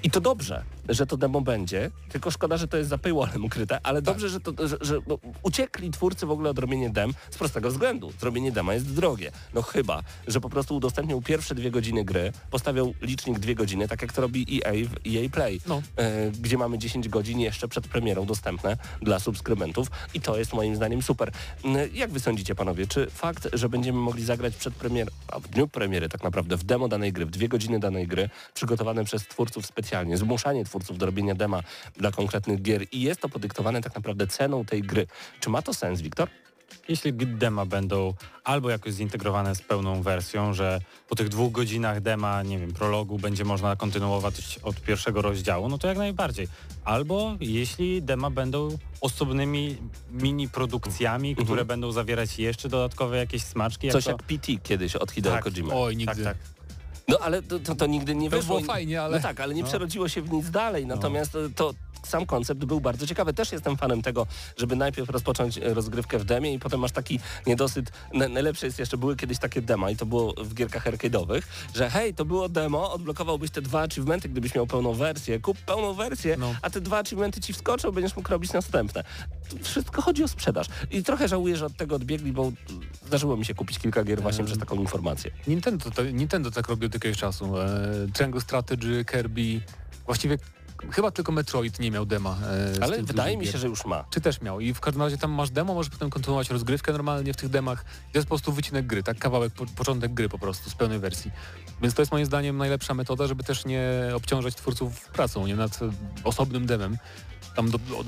I to dobrze, że to demo będzie, tylko szkoda, że to jest za paywallem ukryte, ale dobrze, że, to, że, że no, uciekli twórcy w ogóle od robienia dem z prostego względu. Zrobienie dema jest drogie. No chyba, że po prostu udostępnią pierwsze dwie godziny gry, postawią licznik dwie godziny, tak jak to robi EA w EA Play, No. e, gdzie mamy 10 godzin jeszcze przed premierą dostępne dla subskrybentów i to jest moim zdaniem super. Jak wy sądzicie, panowie, czy fakt, że będziemy mogli zagrać przed premierą, a w dniu premiery tak naprawdę, w demo danej gry, w dwie godziny danej gry, przygotowane przez twórców specjalnie, zmuszanie twórców do robienia dema dla konkretnych gier i jest to podyktowane tak naprawdę ceną tej gry. Czy ma to sens, Wiktor? Jeśli dema będą albo jakoś zintegrowane z pełną wersją, że po tych dwóch godzinach dema, nie wiem, prologu będzie można kontynuować od pierwszego rozdziału, no to jak najbardziej. Albo jeśli dema będą osobnymi mini produkcjami, Mhm. które będą zawierać jeszcze dodatkowe jakieś smaczki. Coś to... jak PT kiedyś od Hideo Tak. Kojima. Oj, nigdy. Tak, tak. No ale to, to, to nigdy nie To wyszło. było fajnie, ale- No tak, ale nie no. przerodziło się w nic dalej. Natomiast e, to sam koncept był bardzo ciekawy. Też jestem fanem tego, żeby najpierw rozpocząć e, rozgrywkę w demie i potem masz taki niedosyt. Na, najlepsze jest jeszcze, były kiedyś takie dema i to było w gierkach arcade'owych, że hej, to było demo, odblokowałbyś te dwa achievementy, gdybyś miał pełną wersję. Kup pełną wersję, No. a te dwa achievementy ci wskoczą, będziesz mógł robić następne. Wszystko chodzi o sprzedaż. I trochę żałuję, że od tego odbiegli, bo zdarzyło mi się kupić kilka gier właśnie przez taką informację. Nintendo, to, Nintendo tak robił od jakiegoś czasu. E, Triangle Strategy, Kirby, właściwie chyba tylko Metroid nie miał dema. E, Ale wydaje mi się, że już ma. Czy też miał. I w każdym razie tam masz demo, możesz potem kontynuować rozgrywkę normalnie w tych demach. To jest po prostu wycinek gry, tak? Kawałek, po, początek gry po prostu z pełnej wersji. Więc to jest moim zdaniem najlepsza metoda, żeby też nie obciążać twórców pracą, nie nad osobnym demem tam do, o,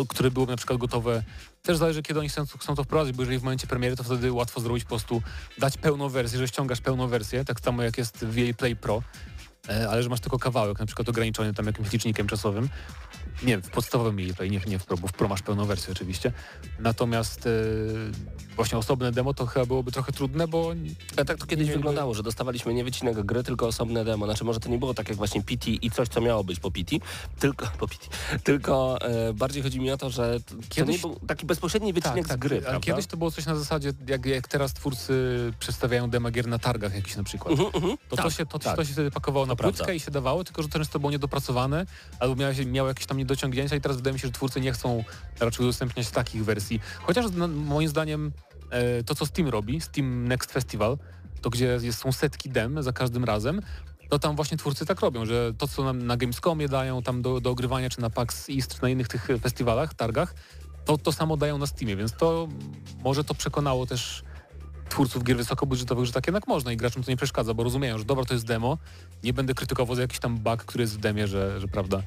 o, które byłyby na przykład gotowe. Też zależy, kiedy oni chcą, chcą to wprowadzić, bo jeżeli w momencie premiery, to wtedy łatwo zrobić po prostu, dać pełną wersję, że ściągasz pełną wersję, tak samo jak jest w EA Play Pro, ale że masz tylko kawałek, na przykład ograniczony tam jakimś licznikiem czasowym, nie, w podstawowym EA nie, nie w Pro, bo w Pro masz pełną wersję oczywiście. Natomiast e, właśnie osobne demo to chyba byłoby trochę trudne, bo... A tak to kiedyś nie, wyglądało, że dostawaliśmy nie wycinek gry, tylko osobne demo. Znaczy może to nie było tak jak właśnie PT i coś, co miało być po PT, tylko, po PT, tylko e, bardziej chodzi mi o to, że to kiedyś, nie był taki bezpośredni wycinek tak, tak, z gry, tak, Kiedyś to było coś na zasadzie, jak, jak teraz twórcy przedstawiają demo gier na targach jakiś na przykład. Uh -huh, uh -huh. To, tak, to, się, to, to, się wtedy pakowało na płytkę i się dawało, tylko że to często było niedopracowane, albo miało, miało jakieś tam niedociągnięcia i teraz wydaje mi się, że twórcy nie chcą raczej udostępniać takich wersji. Chociaż no, moim zdaniem e, to, co Steam robi, Steam Next Festival, to gdzie jest, są setki dem za każdym razem, to tam właśnie twórcy tak robią, że to, co nam na Gamescomie dają tam do, do ogrywania, czy na PAX East, czy na innych tych festiwalach, targach, to to samo dają na Steamie, więc to może to przekonało też twórców gier wysokobudżetowych, że tak jednak można i graczom to nie przeszkadza, bo rozumieją, że dobra, to jest demo, nie będę krytykował za jakiś tam bug, który jest w demie, że, że prawda,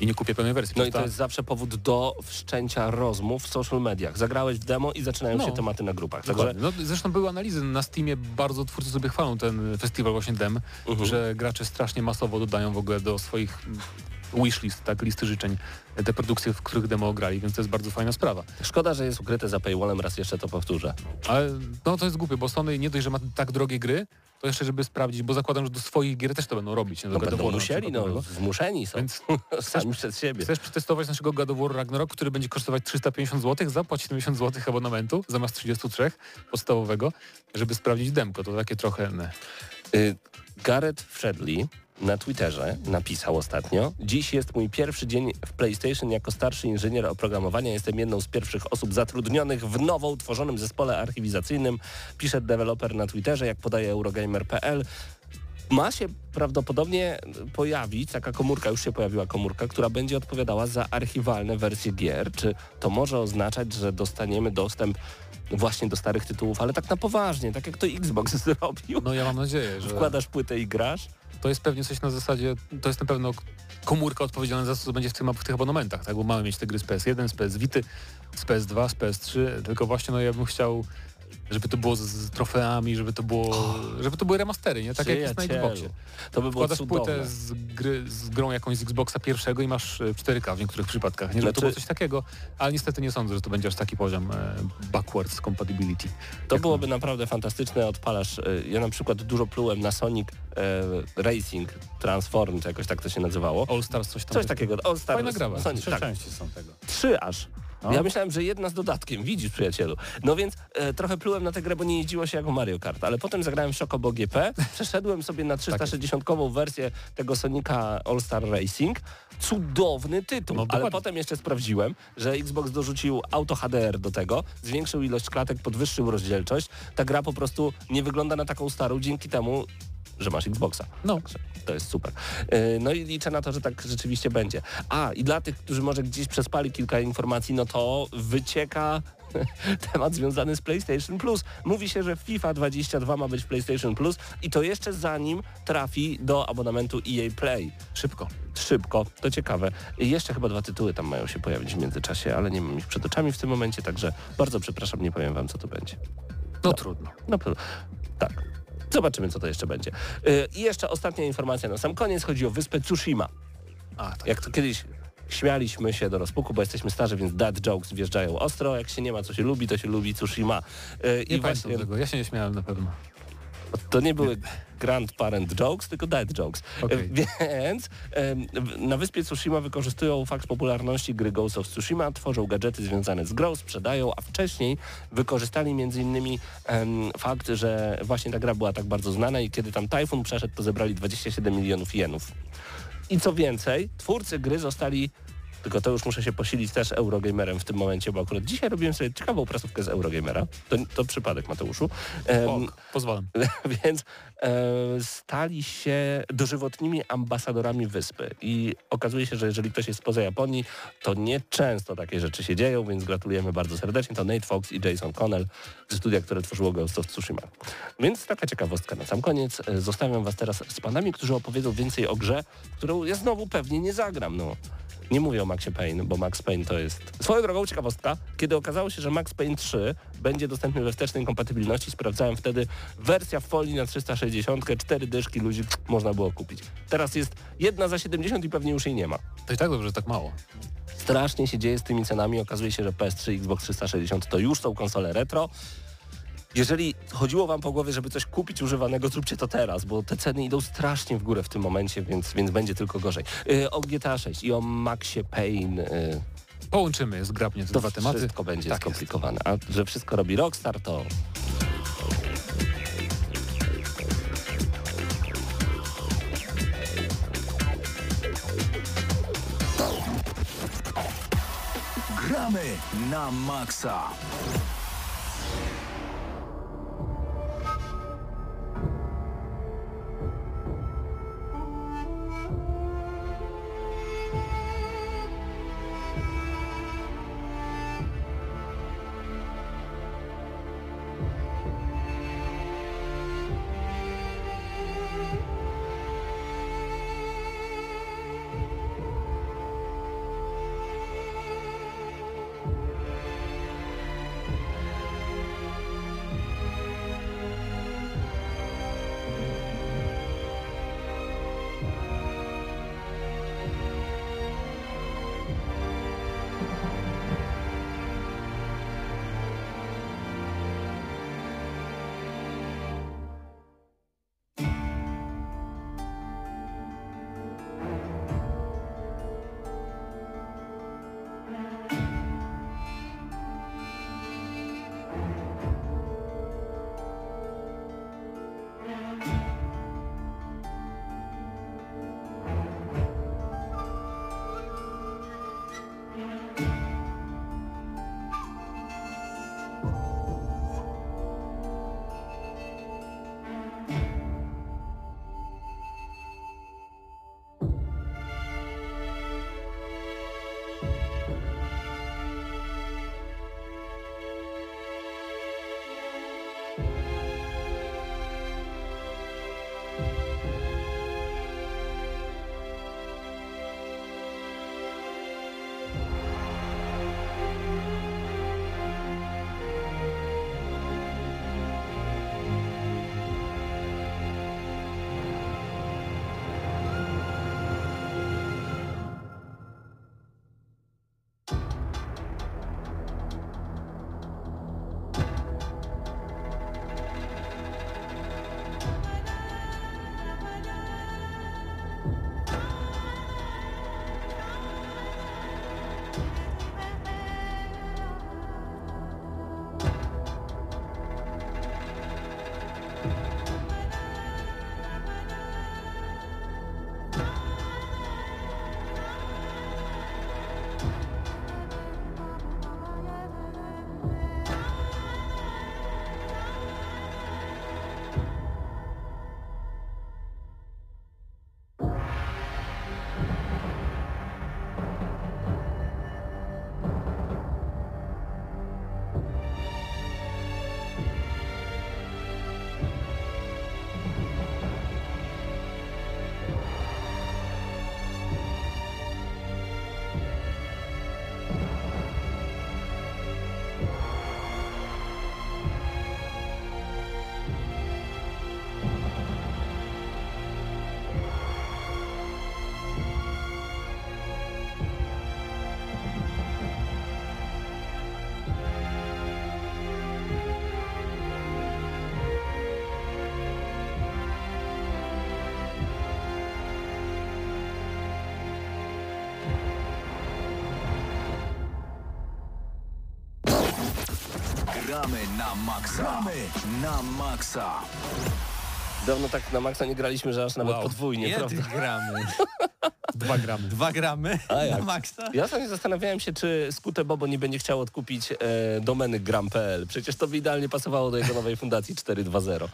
i nie kupię pełnej wersji. No i to jest zawsze powód do wszczęcia rozmów w social mediach. Zagrałeś w demo i zaczynają no. się tematy na grupach. Także... No, zresztą były analizy na Steamie, bardzo twórcy sobie chwalą ten festiwal właśnie dem, uh mhm. -huh. że gracze strasznie masowo dodają w ogóle do swoich wishlist, tak, listy życzeń, te produkcje, w których demo grali, więc to jest bardzo fajna sprawa. Szkoda, że jest ukryte za paywallem, raz jeszcze to powtórzę. Ale no to jest głupie, bo Sony nie dość, że ma tak drogie gry, to jeszcze żeby sprawdzić, bo zakładam, że do swoich gier też to będą robić. No, będą musieli, no, zmuszeni są. Więc *laughs* chcesz, przez siebie. Chcesz przetestować naszego God of War Ragnarok, który będzie kosztować 350 zł, zapłać 70 zł abonamentu zamiast 33 podstawowego, żeby sprawdzić demko. To takie trochę... Ne. Y Gareth Fredley na Twitterze napisał ostatnio Dziś jest mój pierwszy dzień w PlayStation jako starszy inżynier oprogramowania. Jestem jedną z pierwszych osób zatrudnionych w nowo utworzonym zespole archiwizacyjnym. Pisze deweloper na Twitterze, jak podaje Eurogamer.pl ma się prawdopodobnie pojawić taka komórka, już się pojawiła komórka, która będzie odpowiadała za archiwalne wersje gier. Czy to może oznaczać, że dostaniemy dostęp właśnie do starych tytułów, ale tak na poważnie, tak jak to Xbox *laughs* zrobił? No ja mam nadzieję, że... Wkładasz płytę i grasz? To jest pewnie coś na zasadzie, to jest na pewno komórka odpowiedzialna za to, co będzie w, tym, w tych abonamentach, tak? Bo mamy mieć te gry z PS1, z PS Vity, z PS2, z PS3, tylko właśnie no ja bym chciał żeby to było z, z trofeami, żeby to było, oh. żeby to były remastery, nie? Tak jak jest na Xboxie. To by było Wkładasz płytę z, gry, z grą jakąś z Xboxa pierwszego i masz 4K e, w niektórych przypadkach, nie? Żeby znaczy... to było coś takiego, ale niestety nie sądzę, że to będzie aż taki poziom e, backwards compatibility. To byłoby to... naprawdę fantastyczne, odpalasz. E, ja na przykład dużo plułem na Sonic e, Racing Transform, czy jakoś tak to się nazywało. All Stars coś tam. Coś takiego. All Stars. Fajna gra. Sonic, Trzy tak. części są tego. Trzy aż. No. Ja myślałem, że jedna z dodatkiem, widzisz przyjacielu. No więc e, trochę plułem na tę grę, bo nie jeździło się jako Mario Kart, ale potem zagrałem w Chocobo GP, przeszedłem sobie na 360-kową tak wersję tego Sonika All Star Racing. Cudowny tytuł, no, ale potem jeszcze sprawdziłem, że Xbox dorzucił Auto HDR do tego, zwiększył ilość klatek, podwyższył rozdzielczość. Ta gra po prostu nie wygląda na taką starą, dzięki temu że masz Xboxa. No. To jest super. E, no i liczę na to, że tak rzeczywiście będzie. A, i dla tych, którzy może gdzieś przespali kilka informacji, no to wycieka *laughs* temat związany z PlayStation Plus. Mówi się, że FIFA 22 ma być w PlayStation Plus i to jeszcze zanim trafi do abonamentu EA Play. Szybko. Szybko, to ciekawe. Jeszcze chyba dwa tytuły tam mają się pojawić w międzyczasie, ale nie mam ich przed oczami w tym momencie, także bardzo przepraszam, nie powiem wam, co to będzie. No, no trudno. No, tak. Zobaczymy, co to jeszcze będzie. Y, I jeszcze ostatnia informacja na sam koniec. Chodzi o wyspę Tsushima. A, tak. Jak to kiedyś śmialiśmy się do rozpuku, bo jesteśmy starzy, więc dad jokes wjeżdżają ostro. Jak się nie ma, co się lubi, to się lubi Tsushima. Y, nie I właśnie... tego. Ja się nie śmiałem na pewno. To nie były grandparent jokes, tylko dad jokes. Okay. Więc na wyspie Tsushima wykorzystują fakt popularności gry Ghost of Tsushima, tworzą gadżety związane z grą, sprzedają, a wcześniej wykorzystali m.in. Fakt, że właśnie ta gra była tak bardzo znana i kiedy tam Typhoon przeszedł, to zebrali 27 milionów jenów. I co więcej, twórcy gry zostali Tylko to już muszę się posilić też Eurogamerem w tym momencie, bo akurat dzisiaj robiłem sobie ciekawą prasówkę z Eurogamera. To, to przypadek Mateuszu. Um, pozwalam. *laughs* Więc e, stali się dożywotnimi ambasadorami wyspy i okazuje się, że jeżeli ktoś jest spoza Japonii, to nie często takie rzeczy się dzieją, więc gratulujemy bardzo serdecznie. To Nate Fox i Jason Connell ze studia, które tworzyło Ghost of Tsushima. Więc taka ciekawostka na sam koniec. E, zostawiam Was teraz z panami, którzy opowiedzą więcej o grze, którą ja znowu pewnie nie zagram. No. Nie mówię o Maxie Payne, bo Max Payne to jest... Swoją drogą ciekawostka, kiedy okazało się, że Max Payne 3 będzie dostępny we wstecznej kompatybilności, sprawdzałem wtedy wersja w folii na 360, cztery dyszki ludzi można było kupić. Teraz jest jedna za 70 i pewnie już jej nie ma. To i tak dobrze, że tak mało. Strasznie się dzieje z tymi cenami. Okazuje się, że PS3 i Xbox 360 to już są konsole retro. Jeżeli chodziło wam po głowie, żeby coś kupić używanego, zróbcie to teraz, bo te ceny idą strasznie w górę w tym momencie, więc, więc będzie tylko gorzej. Yy, o GTA 6 i o Maxie Payne. Yy, Połączymy zgrabnie te dwa tematy. Wszystko będzie tak skomplikowane. Jest. A że wszystko robi Rockstar, to gramy na maksa. Gramy na maksa. Gramy na maksa. Dawno tak na maksa nie graliśmy, że aż nawet wow. podwójnie, Kiedy prawda? gramy? *laughs* Dwa gramy. Dwa gramy na maksa? Ja ostatnio zastanawiałem się, czy Skute Bobo nie będzie chciał odkupić e, domeny gram.pl. Przecież to by idealnie pasowało do jego nowej fundacji 4.2.0.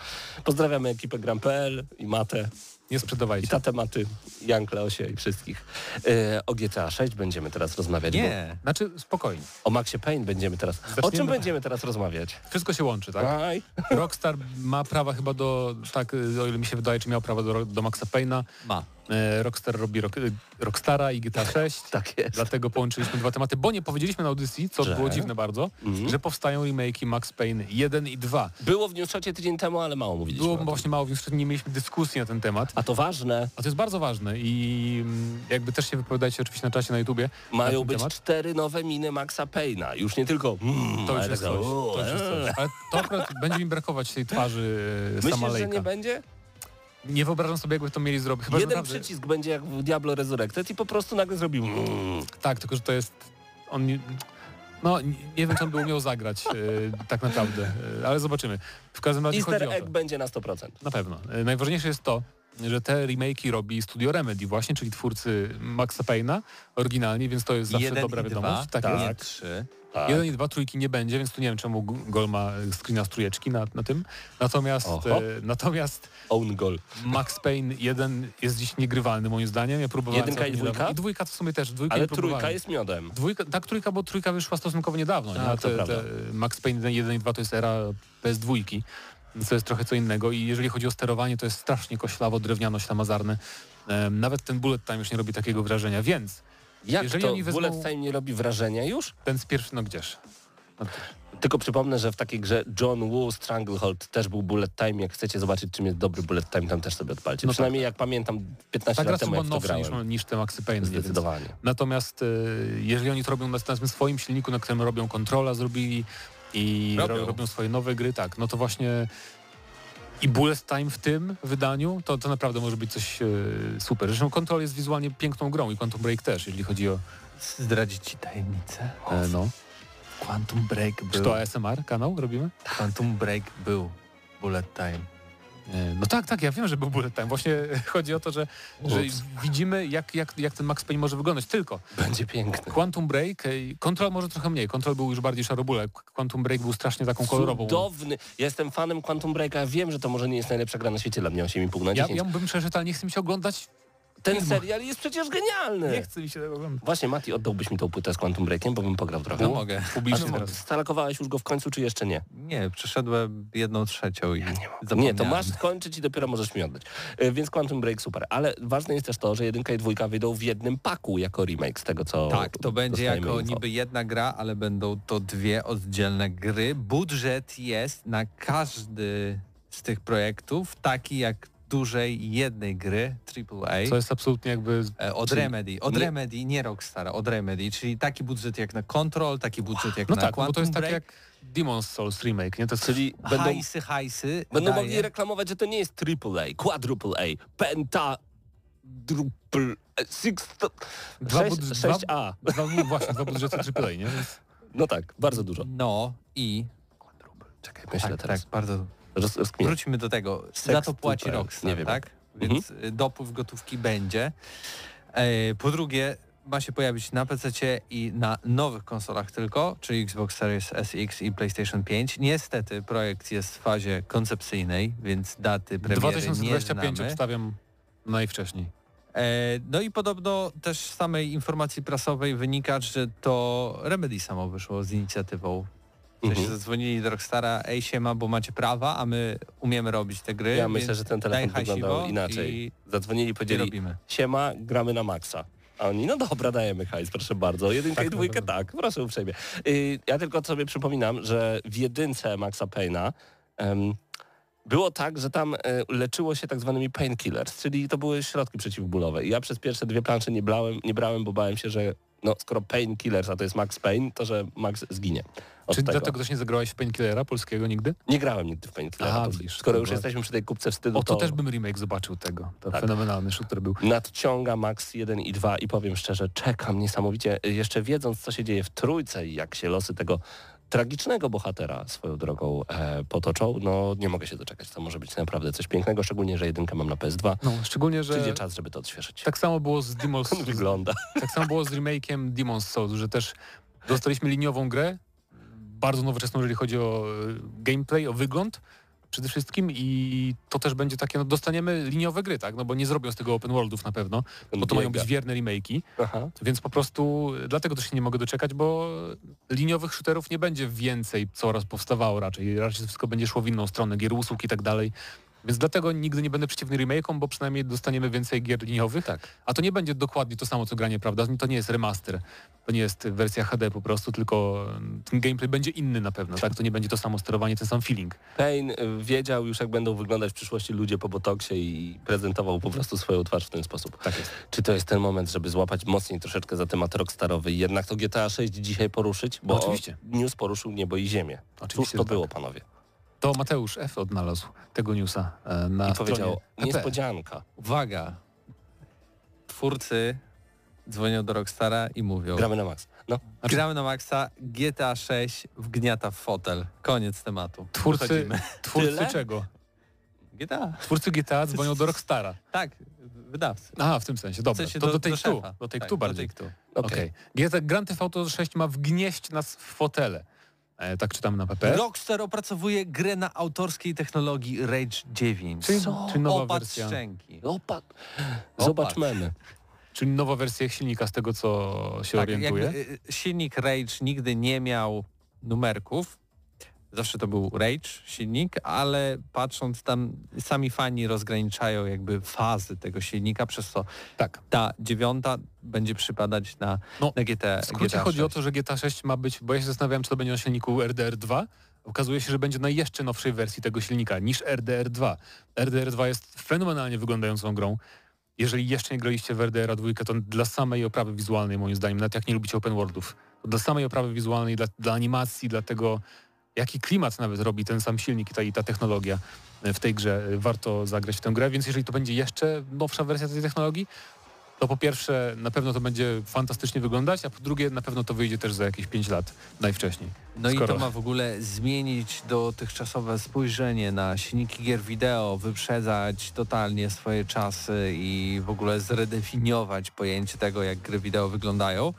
Pozdrawiamy ekipę gram.pl i Matę, Nie i sprzedawajcie. tatę Maty, Jan Kleosie i wszystkich. E, o GTA 6 będziemy teraz rozmawiać. Nie. Znaczy spokojnie. Bo o Maxie Payne będziemy teraz... O Zaczniemy- czym będziemy teraz rozmawiać? Wszystko się łączy, tak? Aj. *laughs* Rockstar ma prawa chyba do, tak o ile mi się wydaje, czy miał prawo do, do Maxa Payne'a. Ma. E, Rockstar robi rock, Rockstara i GTA 6. *laughs* Tak jest. Dlatego połączyliśmy dwa tematy, bo nie powiedzieliśmy na audycji, co Że? było dziwne bardzo, Mhm. że powstają remake'i Max Payne 1 i 2. Było w Newshocie tydzień temu, ale mało mówiliśmy. Było o właśnie mało, więc nie mieliśmy dyskusji na ten temat. A to ważne. A to jest bardzo ważne i mm, jakby też się wypowiadajcie oczywiście na czasie na YouTubie. Mają ten być temat. cztery nowe miny Maxa Payne'a. Już nie tylko... Mm, To już jest tak, coś. To już jest coś. Ale to akurat *laughs* będzie mi brakować tej twarzy e, Myślisz, że nie będzie? Nie wyobrażam sobie, jakby to mieli zrobić. Chyba, Jeden naprawdę... przycisk będzie jak w Diablo Resurrected i po prostu nagle zrobił... Mm. Tak, tylko że to jest... On nie... No, nie wiem, czy on by umiał zagrać e, tak naprawdę, e, ale zobaczymy. W każdym razie Easter chodzi egg będzie na 100%. Na pewno. Najważniejsze jest to, że te remake'i robi Studio Remedy właśnie, czyli twórcy Maxa Payne'a oryginalnie, więc to jest zawsze Jeden dobra i wiadomość. dwa, Tak nie jest. trzy. Tak. Jeden i dwa trójki nie będzie, więc tu nie wiem czemu Gol ma screena z trójeczki na, na tym. Natomiast, e, natomiast Own goal. Max Payne 1 jest dziś niegrywalny moim zdaniem. Ja próbowałem Jedynka i dwójka? I dwójka to w sumie też. Dwójkę Ale nie trójka jest miodem. Dwójka, tak, trójka, bo trójka wyszła stosunkowo niedawno. nie? Tak, A to te, prawda. te Max Payne 1 i 2 to jest era PS2, co jest trochę co innego i jeżeli chodzi o sterowanie, to jest strasznie koślawo, drewniano, ślamazarne. Nawet ten bullet time już nie robi takiego wrażenia, więc Jak Jeżeli to oni wezmą- Bullet Time nie robi wrażenia już? ten z pierwszy, no gdzież? No, Tylko przypomnę, że w takiej grze John Woo Stranglehold też był Bullet Time. Jak chcecie zobaczyć, czym jest dobry Bullet Time, tam też sobie odpalcie. No Przynajmniej jak pamiętam 15 ta gra lat temu, jak to nowsza niż, grałem. niż te Maxy Payne. nie? Więc, Zdecydowanie. natomiast e, jeżeli oni to robią na, na swoim silniku, na którym robią kontrola, zrobili i Robią. robią. swoje nowe gry, tak, no to właśnie i Bullet Time w tym wydaniu, to, to naprawdę może być coś e, super. Zresztą Control jest wizualnie piękną grą i Quantum Break też, jeżeli chodzi o Zdradzić ci tajemnicę. e, no. Quantum Break Czy był. to ASMR kanał robimy? Quantum Break był. Bullet Time. E, No tak, tak, ja wiem, że był Bullet Time. Właśnie *laughs* chodzi o to, że, że widzimy jak, jak, jak ten Max Payne może wyglądać. Tylko Będzie piękny. Quantum Break, e, Control może trochę mniej. Control był już bardziej szarobule. Quantum Break był strasznie taką kolorową. Cudowny. Ja jestem fanem Quantum Breaka. Ja wiem, że to może nie jest najlepsza gra na świecie dla mnie 8,5 na Ja, 10. ja bym przeszedł, ale nie chce mi się oglądać. Ten serial jest przecież genialny. Nie chce mi się tego oglądać. Właśnie, Mati, oddałbyś mi tą płytę z Quantum Breakiem, bo bym pograł trochę. No mogę. Publicznie teraz. stalakowałeś już go w końcu, czy jeszcze nie? Nie, przeszedłem jedną trzecią i Nie, to zapomniałem. masz skończyć i dopiero możesz mi oddać. E, Więc Quantum Break super. Ale ważne jest też to, że jedynka i dwójka wyjdą w jednym paku jako remake z tego, co Tak, to będzie jako info. niby jedna gra, ale będą to dwie oddzielne gry. Budżet jest na każdy z tych projektów taki jak dużej jednej gry AAA. Co jest absolutnie jakby... E, Od Czyli Remedy, od nie- Remedy, nie Rockstar, od Remedy, czyli taki budżet jak na Control, taki budżet jak No na tak, Quantum bo to jest tak Break. jak Demon's Souls remake, nie? To Czyli będą, Hajsy, hajsy będą daje. mogli reklamować, że to nie jest AAA, Quadruple A, Penta... Druple... Six... Dwa 6, budż- 6A. dwa, no właśnie, dwa budżety AAA, nie? Więc No tak, bardzo dużo. No i... Czekaj, myślę Tak, teraz. tak, bardzo... Roz, rozkminię. Wróćmy do tego. Za to płaci Rockstar, nie wiem. tak? Więc y, dopływ gotówki będzie. E, Po drugie, ma się pojawić na PC i na nowych konsolach tylko, czyli Xbox Series SX i PlayStation 5. Niestety projekt jest w fazie koncepcyjnej, więc daty premiery nie 2025 znamy. obstawiam najwcześniej. E, No i podobno też z samej informacji prasowej wynika, że to Remedy samo wyszło z inicjatywą. W sensie Mhm. zadzwonili do Rockstara, ej siema, bo macie prawa, a my umiemy robić te gry. Ja myślę, że ten telefon wyglądał inaczej. Zadzwonili powiedzieli, robimy. siema, gramy na maksa. A oni, no dobra, dajemy hajs, proszę bardzo. Jedynkę Tak, i dwójkę, no, tak, proszę uprzejmie. Y, ja tylko sobie przypominam, że w jedynce Maxa Payna em, było tak, że tam e, leczyło się tak zwanymi painkillers, czyli to były środki przeciwbólowe. I ja przez pierwsze dwie plansze nie brałem, nie brałem bo bałem się, że no, skoro painkillers, a to jest Max Payne, to że Max zginie. Czy tego. dlatego też nie zagrałeś w Painkillera polskiego nigdy? Nie grałem nigdy w painkillera. Aha, To- widzisz, skoro to już jesteśmy przy tej kupce wstydu, O, to też bym remake zobaczył tego. To Tak. fenomenalny shooter był. nadciąga Max 1 i 2 i powiem szczerze, czekam niesamowicie, jeszcze wiedząc co się dzieje w trójce i jak się losy tego tragicznego bohatera swoją drogą e, potoczą, no nie mogę się doczekać. To może być naprawdę coś pięknego, szczególnie, że jedynkę mam na PS2. No, szczególnie, że... Przyjdzie czas, żeby to odświeżyć. Tak samo było z *laughs* Demon's... wygląda. Tak samo było z remake'iem Demon's Souls, że też dostaliśmy liniową grę, bardzo nowoczesną, jeżeli chodzi o e, gameplay, o wygląd, przede wszystkim i to też będzie takie, no dostaniemy liniowe gry, tak, no bo nie zrobią z tego open worldów na pewno, bo to mają być wierne remake'i, Aha. więc po prostu dlatego też się nie mogę doczekać, bo liniowych shooterów nie będzie więcej coraz powstawało raczej, raczej wszystko będzie szło w inną stronę, gier usług i tak dalej, więc dlatego nigdy nie będę przeciwny remake'om, bo przynajmniej dostaniemy więcej gier liniowych. Tak. A to nie będzie dokładnie to samo, co granie, prawda? To nie jest remaster. To nie jest wersja HD po prostu, tylko ten gameplay będzie inny na pewno, tak? To nie będzie to samo sterowanie, ten sam feeling. Payne wiedział już, jak będą wyglądać w przyszłości ludzie po botoksie i prezentował po prostu swoją twarz w ten sposób. Tak jest. Czy to jest ten moment, żeby złapać mocniej troszeczkę za temat rockstarowy i jednak to GTA 6 dzisiaj poruszyć? Bo no, oczywiście. news poruszył niebo i ziemię. Oczywiście, Cóż to było, tak. panowie? To Mateusz F. odnalazł tego newsa e, na I powiedział, niespodzianka. Uwaga, twórcy dzwonią do Rockstara i mówią... Gramy na max. No. Znaczy... Gramy na maxa, GTA 6 wgniata w fotel. Koniec tematu. Twórcy, twórcy czego? GTA. Twórcy GTA dzwonią do Rockstara. Tak, wydawcy. Aha, w tym sensie, dobra. W sensie to do, do tej do, tu, do tej tak, tu bardziej. Okej. Okay. Okay. Grand Theft Auto 6 ma wgnieść nas w fotele. E, tak czytamy na PP. Rockstar opracowuje grę na autorskiej technologii Rage 9. Czyli, czyli nowa Opad wersja. szczęki. Opad. Zobaczmy. Czyli nowa wersja silnika z tego, co się tak, orientuje. Jakby, y, silnik Rage nigdy nie miał numerków, Zawsze to był Rage silnik, ale patrząc tam, sami fani rozgraniczają jakby fazy tego silnika, przez co tak. ta dziewiąta będzie przypadać na, no, na GT. W skrócie GTA chodzi o to, że GTA 6 ma być, bo ja się zastanawiam, czy to będzie na silniku RDR2. Okazuje się, że będzie na jeszcze nowszej wersji tego silnika niż RDR2. RDR2 jest fenomenalnie wyglądającą grą. Jeżeli jeszcze nie graliście w RDR 2, to dla samej oprawy wizualnej moim zdaniem, nawet jak nie lubicie open worldów, to dla samej oprawy wizualnej, dla, dla animacji, dla tego jaki klimat nawet robi ten sam silnik i ta, i ta technologia w tej grze. Warto zagrać w tę grę, więc jeżeli to będzie jeszcze nowsza wersja tej technologii, to po pierwsze na pewno to będzie fantastycznie wyglądać, a po drugie na pewno to wyjdzie też za jakieś 5 lat najwcześniej. No Skoro... i to ma w ogóle zmienić dotychczasowe spojrzenie na silniki gier wideo, wyprzedzać totalnie swoje czasy i w ogóle zredefiniować pojęcie tego, jak gry wideo wyglądają.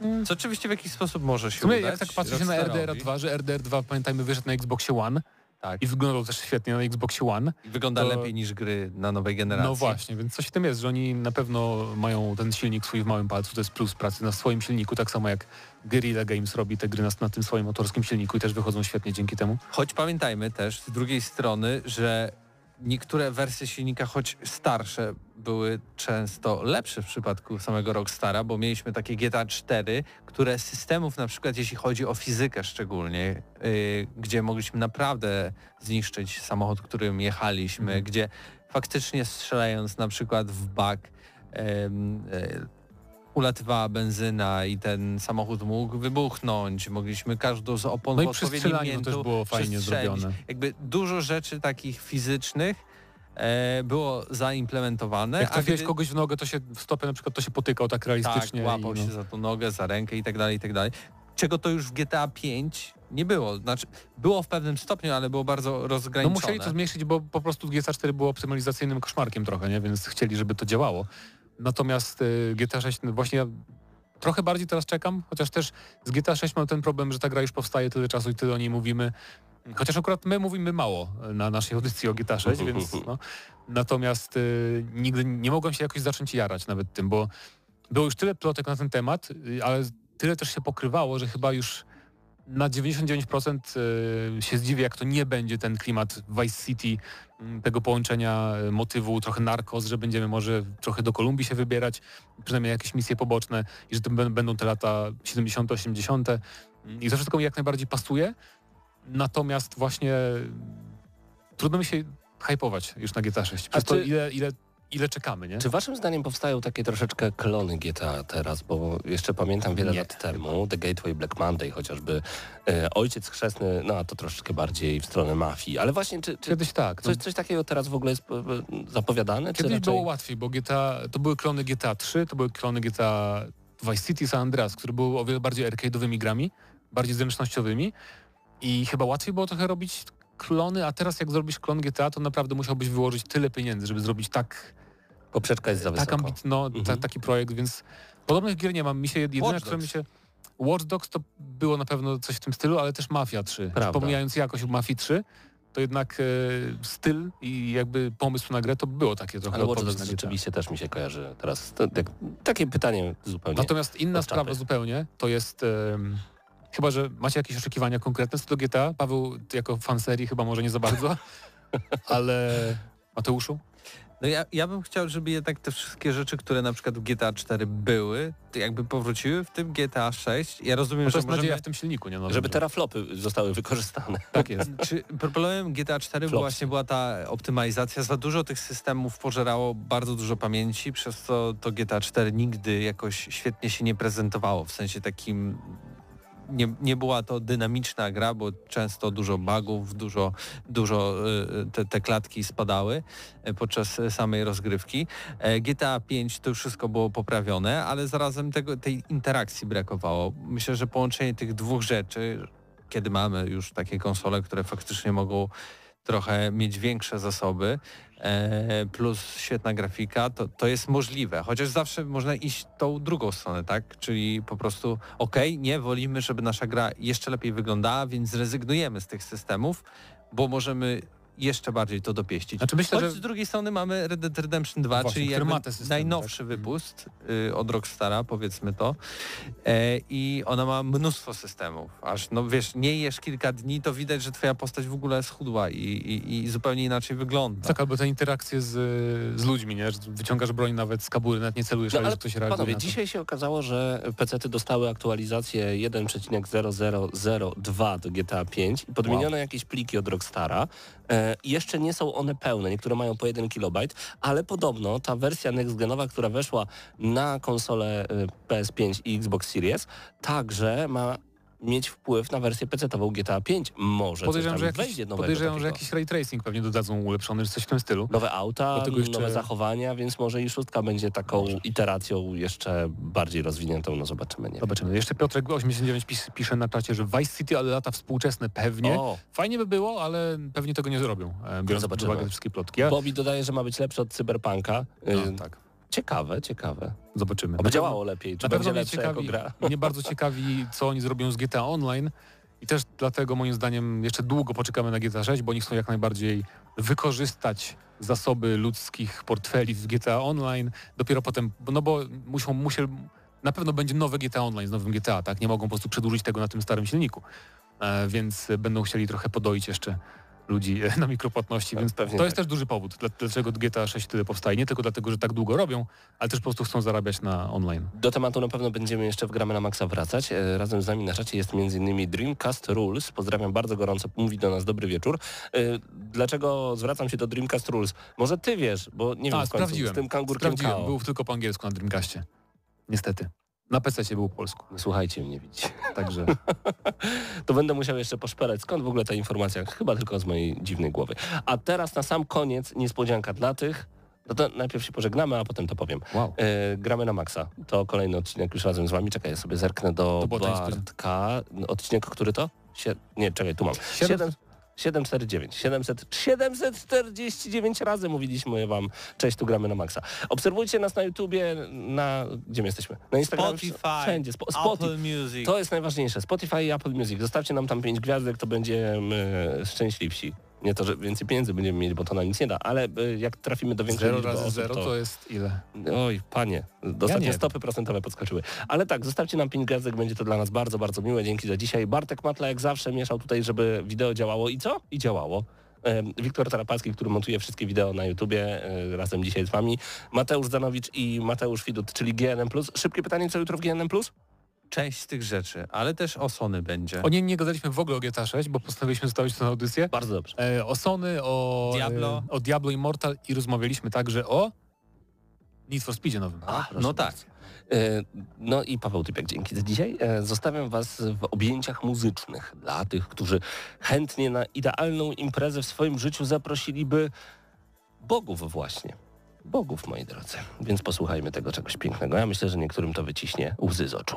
Mm. Co oczywiście w jakiś sposób może się w sumie, udać. Jak tak patrzy się na RDR 2, że RDR 2 pamiętajmy wyszedł na Xboxie One tak. i wyglądał też świetnie na Xboxie One. I wygląda to... lepiej niż gry na nowej generacji. No właśnie, więc coś w tym jest, że oni na pewno mają ten silnik swój w małym palcu, to jest plus pracy na swoim silniku, tak samo jak Guerrilla Games robi te gry na, na tym swoim autorskim silniku i też wychodzą świetnie dzięki temu. Choć pamiętajmy też z drugiej strony, że niektóre wersje silnika, choć starsze, były często lepsze w przypadku samego Rockstara, bo mieliśmy takie GTA 4, które systemów na przykład jeśli chodzi o fizykę szczególnie, yy, gdzie mogliśmy naprawdę zniszczyć samochód, którym jechaliśmy, mhm. gdzie faktycznie strzelając na przykład w bak yy, ulatywała benzyna i ten samochód mógł wybuchnąć, mogliśmy każdą z opon no odpowiednim miejscu też było fajnie zrobione. Jakby dużo rzeczy takich fizycznych e, było zaimplementowane. Jak trafiłeś gdy... kogoś w nogę, to się w stopie na przykład to się potykał tak realistycznie. Tak, łapał i, no. się za tą nogę, za rękę i tak dalej, i tak dalej. Czego to już w GTA 5 nie było. Znaczy, było w pewnym stopniu, ale było bardzo rozgraniczone. No musieli to zmniejszyć, bo po prostu GTA 4 było optymalizacyjnym koszmarkiem trochę, nie? Więc chcieli, żeby to działało. Natomiast y, GTA 6 no właśnie trochę bardziej teraz czekam, chociaż też z GTA 6 mam ten problem, że ta gra już powstaje tyle czasu i tyle o niej mówimy. Chociaż akurat my mówimy mało na naszej audycji o GTA 6, więc *laughs* no. Natomiast y, nigdy nie mogłem się jakoś zacząć jarać nawet tym, bo było już tyle plotek na ten temat, y, ale tyle też się pokrywało, że chyba już na 99% y, się zdziwię, jak to nie będzie ten klimat Vice City, mm, tego połączenia y, motywu, trochę narkos, że będziemy może trochę do Kolumbii się wybierać, przynajmniej jakieś misje poboczne i że to będą te lata 70., 80. I to wszystko mi jak najbardziej pasuje. Natomiast właśnie trudno mi się hypować już na GTA 6. Przez to ile, ile ile czekamy, nie? Czy waszym zdaniem powstają takie troszeczkę klony GTA teraz, bo jeszcze pamiętam wiele nie, lat temu, The Gateway Black Monday chociażby, e, Ojciec Chrzestny, no a to troszeczkę bardziej w stronę mafii, ale właśnie czy, czy Kiedyś tak. Coś, no. coś takiego teraz w ogóle jest e, zapowiadane? Kiedyś raczej... było łatwiej, bo GTA, to były klony GTA 3, to były klony GTA Vice City San Andreas, które były o wiele bardziej arcade'owymi grami, bardziej zręcznościowymi i chyba łatwiej było trochę robić klony, a teraz jak zrobisz klon GTA, to naprawdę musiałbyś wyłożyć tyle pieniędzy, żeby zrobić tak... Poprzeczka jest za tak wysoko. ambit, no, Mhm. ta, taki projekt, więc podobnych gier nie mam. Mi się jedyne, Watch które mi się... Watch Dogs to było na pewno coś w tym stylu, ale też Mafia 3. Prawda. Pomijając jakość Mafii 3, to jednak e, styl i jakby pomysł na grę to było takie trochę Ale Watch Dogs rzeczywiście też mi się kojarzy teraz. To, tak, takie pytanie zupełnie. Natomiast inna sprawa zupełnie to jest... em, chyba, że macie jakieś oczekiwania konkretne co do GTA. Paweł, jako fan serii chyba może nie za bardzo, *laughs* ale Mateuszu? No ja, ja bym chciał, żeby jednak te wszystkie rzeczy, które na przykład w GTA 4 były, to jakby powróciły w tym GTA 6. Ja rozumiem, No to że możemy... nadzieja w tym silniku, nie? No, Żeby teraflopy zostały wykorzystane. *laughs* Tak jest. Czy problemem GTA 4 Flopsy. właśnie była ta optymalizacja. Za dużo tych systemów pożerało bardzo dużo pamięci, przez co to GTA 4 nigdy jakoś świetnie się nie prezentowało. W sensie takim nie, nie była to dynamiczna gra, bo często dużo bugów, dużo, dużo y, te, te klatki spadały y, podczas samej rozgrywki. E, GTA 5 to wszystko było poprawione, ale zarazem tego, tej interakcji brakowało. Myślę, że połączenie tych dwóch rzeczy, kiedy mamy już takie konsole, które faktycznie mogą trochę mieć większe zasoby, e, plus świetna grafika, to, to jest możliwe. Chociaż zawsze można iść tą drugą stronę, tak? Czyli po prostu okej, nie, wolimy, żeby nasza gra jeszcze lepiej wyglądała, więc zrezygnujemy z tych systemów, bo możemy jeszcze bardziej to dopieścić. Znaczy myślę, Choć że z drugiej strony mamy Red Dead Redemption 2, Właśnie, czyli jakby systemy, najnowszy tak? wypust y, od Rockstara, powiedzmy to. E, I ona ma mnóstwo systemów. Aż, no wiesz, nie jesz kilka dni, to widać, że twoja postać w ogóle schudła i, i, i zupełnie inaczej wygląda. tak, albo te interakcje z, z ludźmi, nie? Że wyciągasz broń nawet z kabury, nawet nie celujesz, No, ale ktoś reaguje Panowie, dzisiaj się okazało, że PC-ty dostały aktualizację 1.0002 do GTA 5 i podmieniono jakieś pliki od Rockstara. E, jeszcze nie są one pełne, niektóre mają po 1 kilobajt, ale podobno ta wersja next-genowa, która weszła na konsolę e, PS5 i Xbox Series, także ma mieć wpływ na wersję PC-tową GTA 5. Może Podejrzewam, że jakiś, wejdzie nowego podejrzewam że takiego. jakiś ray tracing pewnie dodadzą ulepszony, czy coś w tym stylu. Nowe auta, jeszcze- nowe zachowania, więc może i szóstka będzie taką iteracją jeszcze bardziej rozwiniętą, no zobaczymy. Nie? Zobaczymy. Jeszcze Piotrek 89 pis, pisze na czacie, że Vice City, ale lata współczesne pewnie. O, Fajnie by było, ale pewnie tego nie zrobią, e, biorąc pod Zobaczymy. uwagę te wszystkie plotki. Ja, Bobby dodaje, że ma być lepszy od Cyberpunka. no, Y, tak, Ciekawe, ciekawe. zobaczymy. Oby działało lepiej, czy Na będzie lepsze jako ciekawi, gra. mnie bardzo ciekawi, co oni zrobią z GTA Online i też dlatego moim zdaniem jeszcze długo poczekamy na GTA 6, bo oni chcą jak najbardziej wykorzystać zasoby ludzkich portfeli w GTA Online, dopiero potem, no bo muszą, musie, na pewno będzie nowe GTA Online z nowym GTA, tak? Nie mogą po prostu przedłużyć tego na tym starym silniku, e, więc będą chcieli trochę podoić jeszcze ludzi e, na mikropłatności, więc Pewnie to jest tak. też duży powód, dla- dlaczego GTA 6 tyle powstaje. Nie tylko dlatego, że tak długo robią, ale też po prostu chcą zarabiać na online. Do tematu na pewno będziemy jeszcze w Gramy na Maxa wracać. E, Razem z nami na czacie jest m.in. Dreamcast Rules. Pozdrawiam bardzo gorąco, mówi do nas dobry wieczór. E, Dlaczego zwracam się do Dreamcast Rules? Może ty wiesz, bo nie wiem A, w końcu, sprawdziłem. z tym kangurkiem Sprawdziłem, był tylko po angielsku na Dreamcastie. Niestety. Na PC był po polsku. Słuchajcie mnie widzicie. *laughs* Także To będę musiał jeszcze poszperać. Skąd w ogóle ta informacja? Chyba tylko z mojej dziwnej głowy. A teraz na sam koniec niespodzianka dla tych. No to najpierw się pożegnamy, a potem to powiem. wow. E, gramy na maksa. To kolejny odcinek już razem z wami. Czekaj, ja sobie zerknę do. Bartka. Odcinek, który to? Sie... Nie, czekaj, tu mam. Siedem- 7... 749. 700, 749 razy mówiliśmy wam, cześć, tu gramy na maksa. Obserwujcie nas na YouTubie, na... Gdzie my jesteśmy? Na Instagramie. Spotify, Wszędzie. Spo, Spotify. Apple Music. To jest najważniejsze. Spotify i Apple Music. Zostawcie nam tam pięć gwiazdek, to będziemy szczęśliwsi. Nie to, że więcej pieniędzy będziemy mieli, bo to nam nic nie da, ale y, jak trafimy do większej Zero liczby razy osób, zero to jest ile? Oj, panie, ostatnio nie stopy procentowe podskoczyły. Ale tak, zostawcie nam pięć gwiazdek, będzie to dla nas bardzo, bardzo miłe. Dzięki za dzisiaj. Bartek Matla jak zawsze mieszał tutaj, żeby wideo działało. I co? I działało. Wiktor Tarapacki, który montuje wszystkie wideo na YouTubie, e, razem dzisiaj z wami. Mateusz Zanowicz i Mateusz Widut, czyli GNM+. Szybkie pytanie, co jutro w GNM+. Część z tych rzeczy, ale też o Sony będzie. O nie, nie gadaliśmy w ogóle o GTA 6, bo postanowiliśmy zostawić tę audycję. Bardzo dobrze. E, o Sony, o Diablo. E, o Diablo Immortal i rozmawialiśmy także o Need for Speedzie nowym. A, no tak. E, No i Paweł Typiak, dzięki za dzisiaj. E, Zostawiam Was w objęciach muzycznych dla tych, którzy chętnie na idealną imprezę w swoim życiu zaprosiliby bogów właśnie. Bogów, moi drodzy. Więc posłuchajmy tego czegoś pięknego. Ja myślę, że niektórym to wyciśnie łzy z oczu.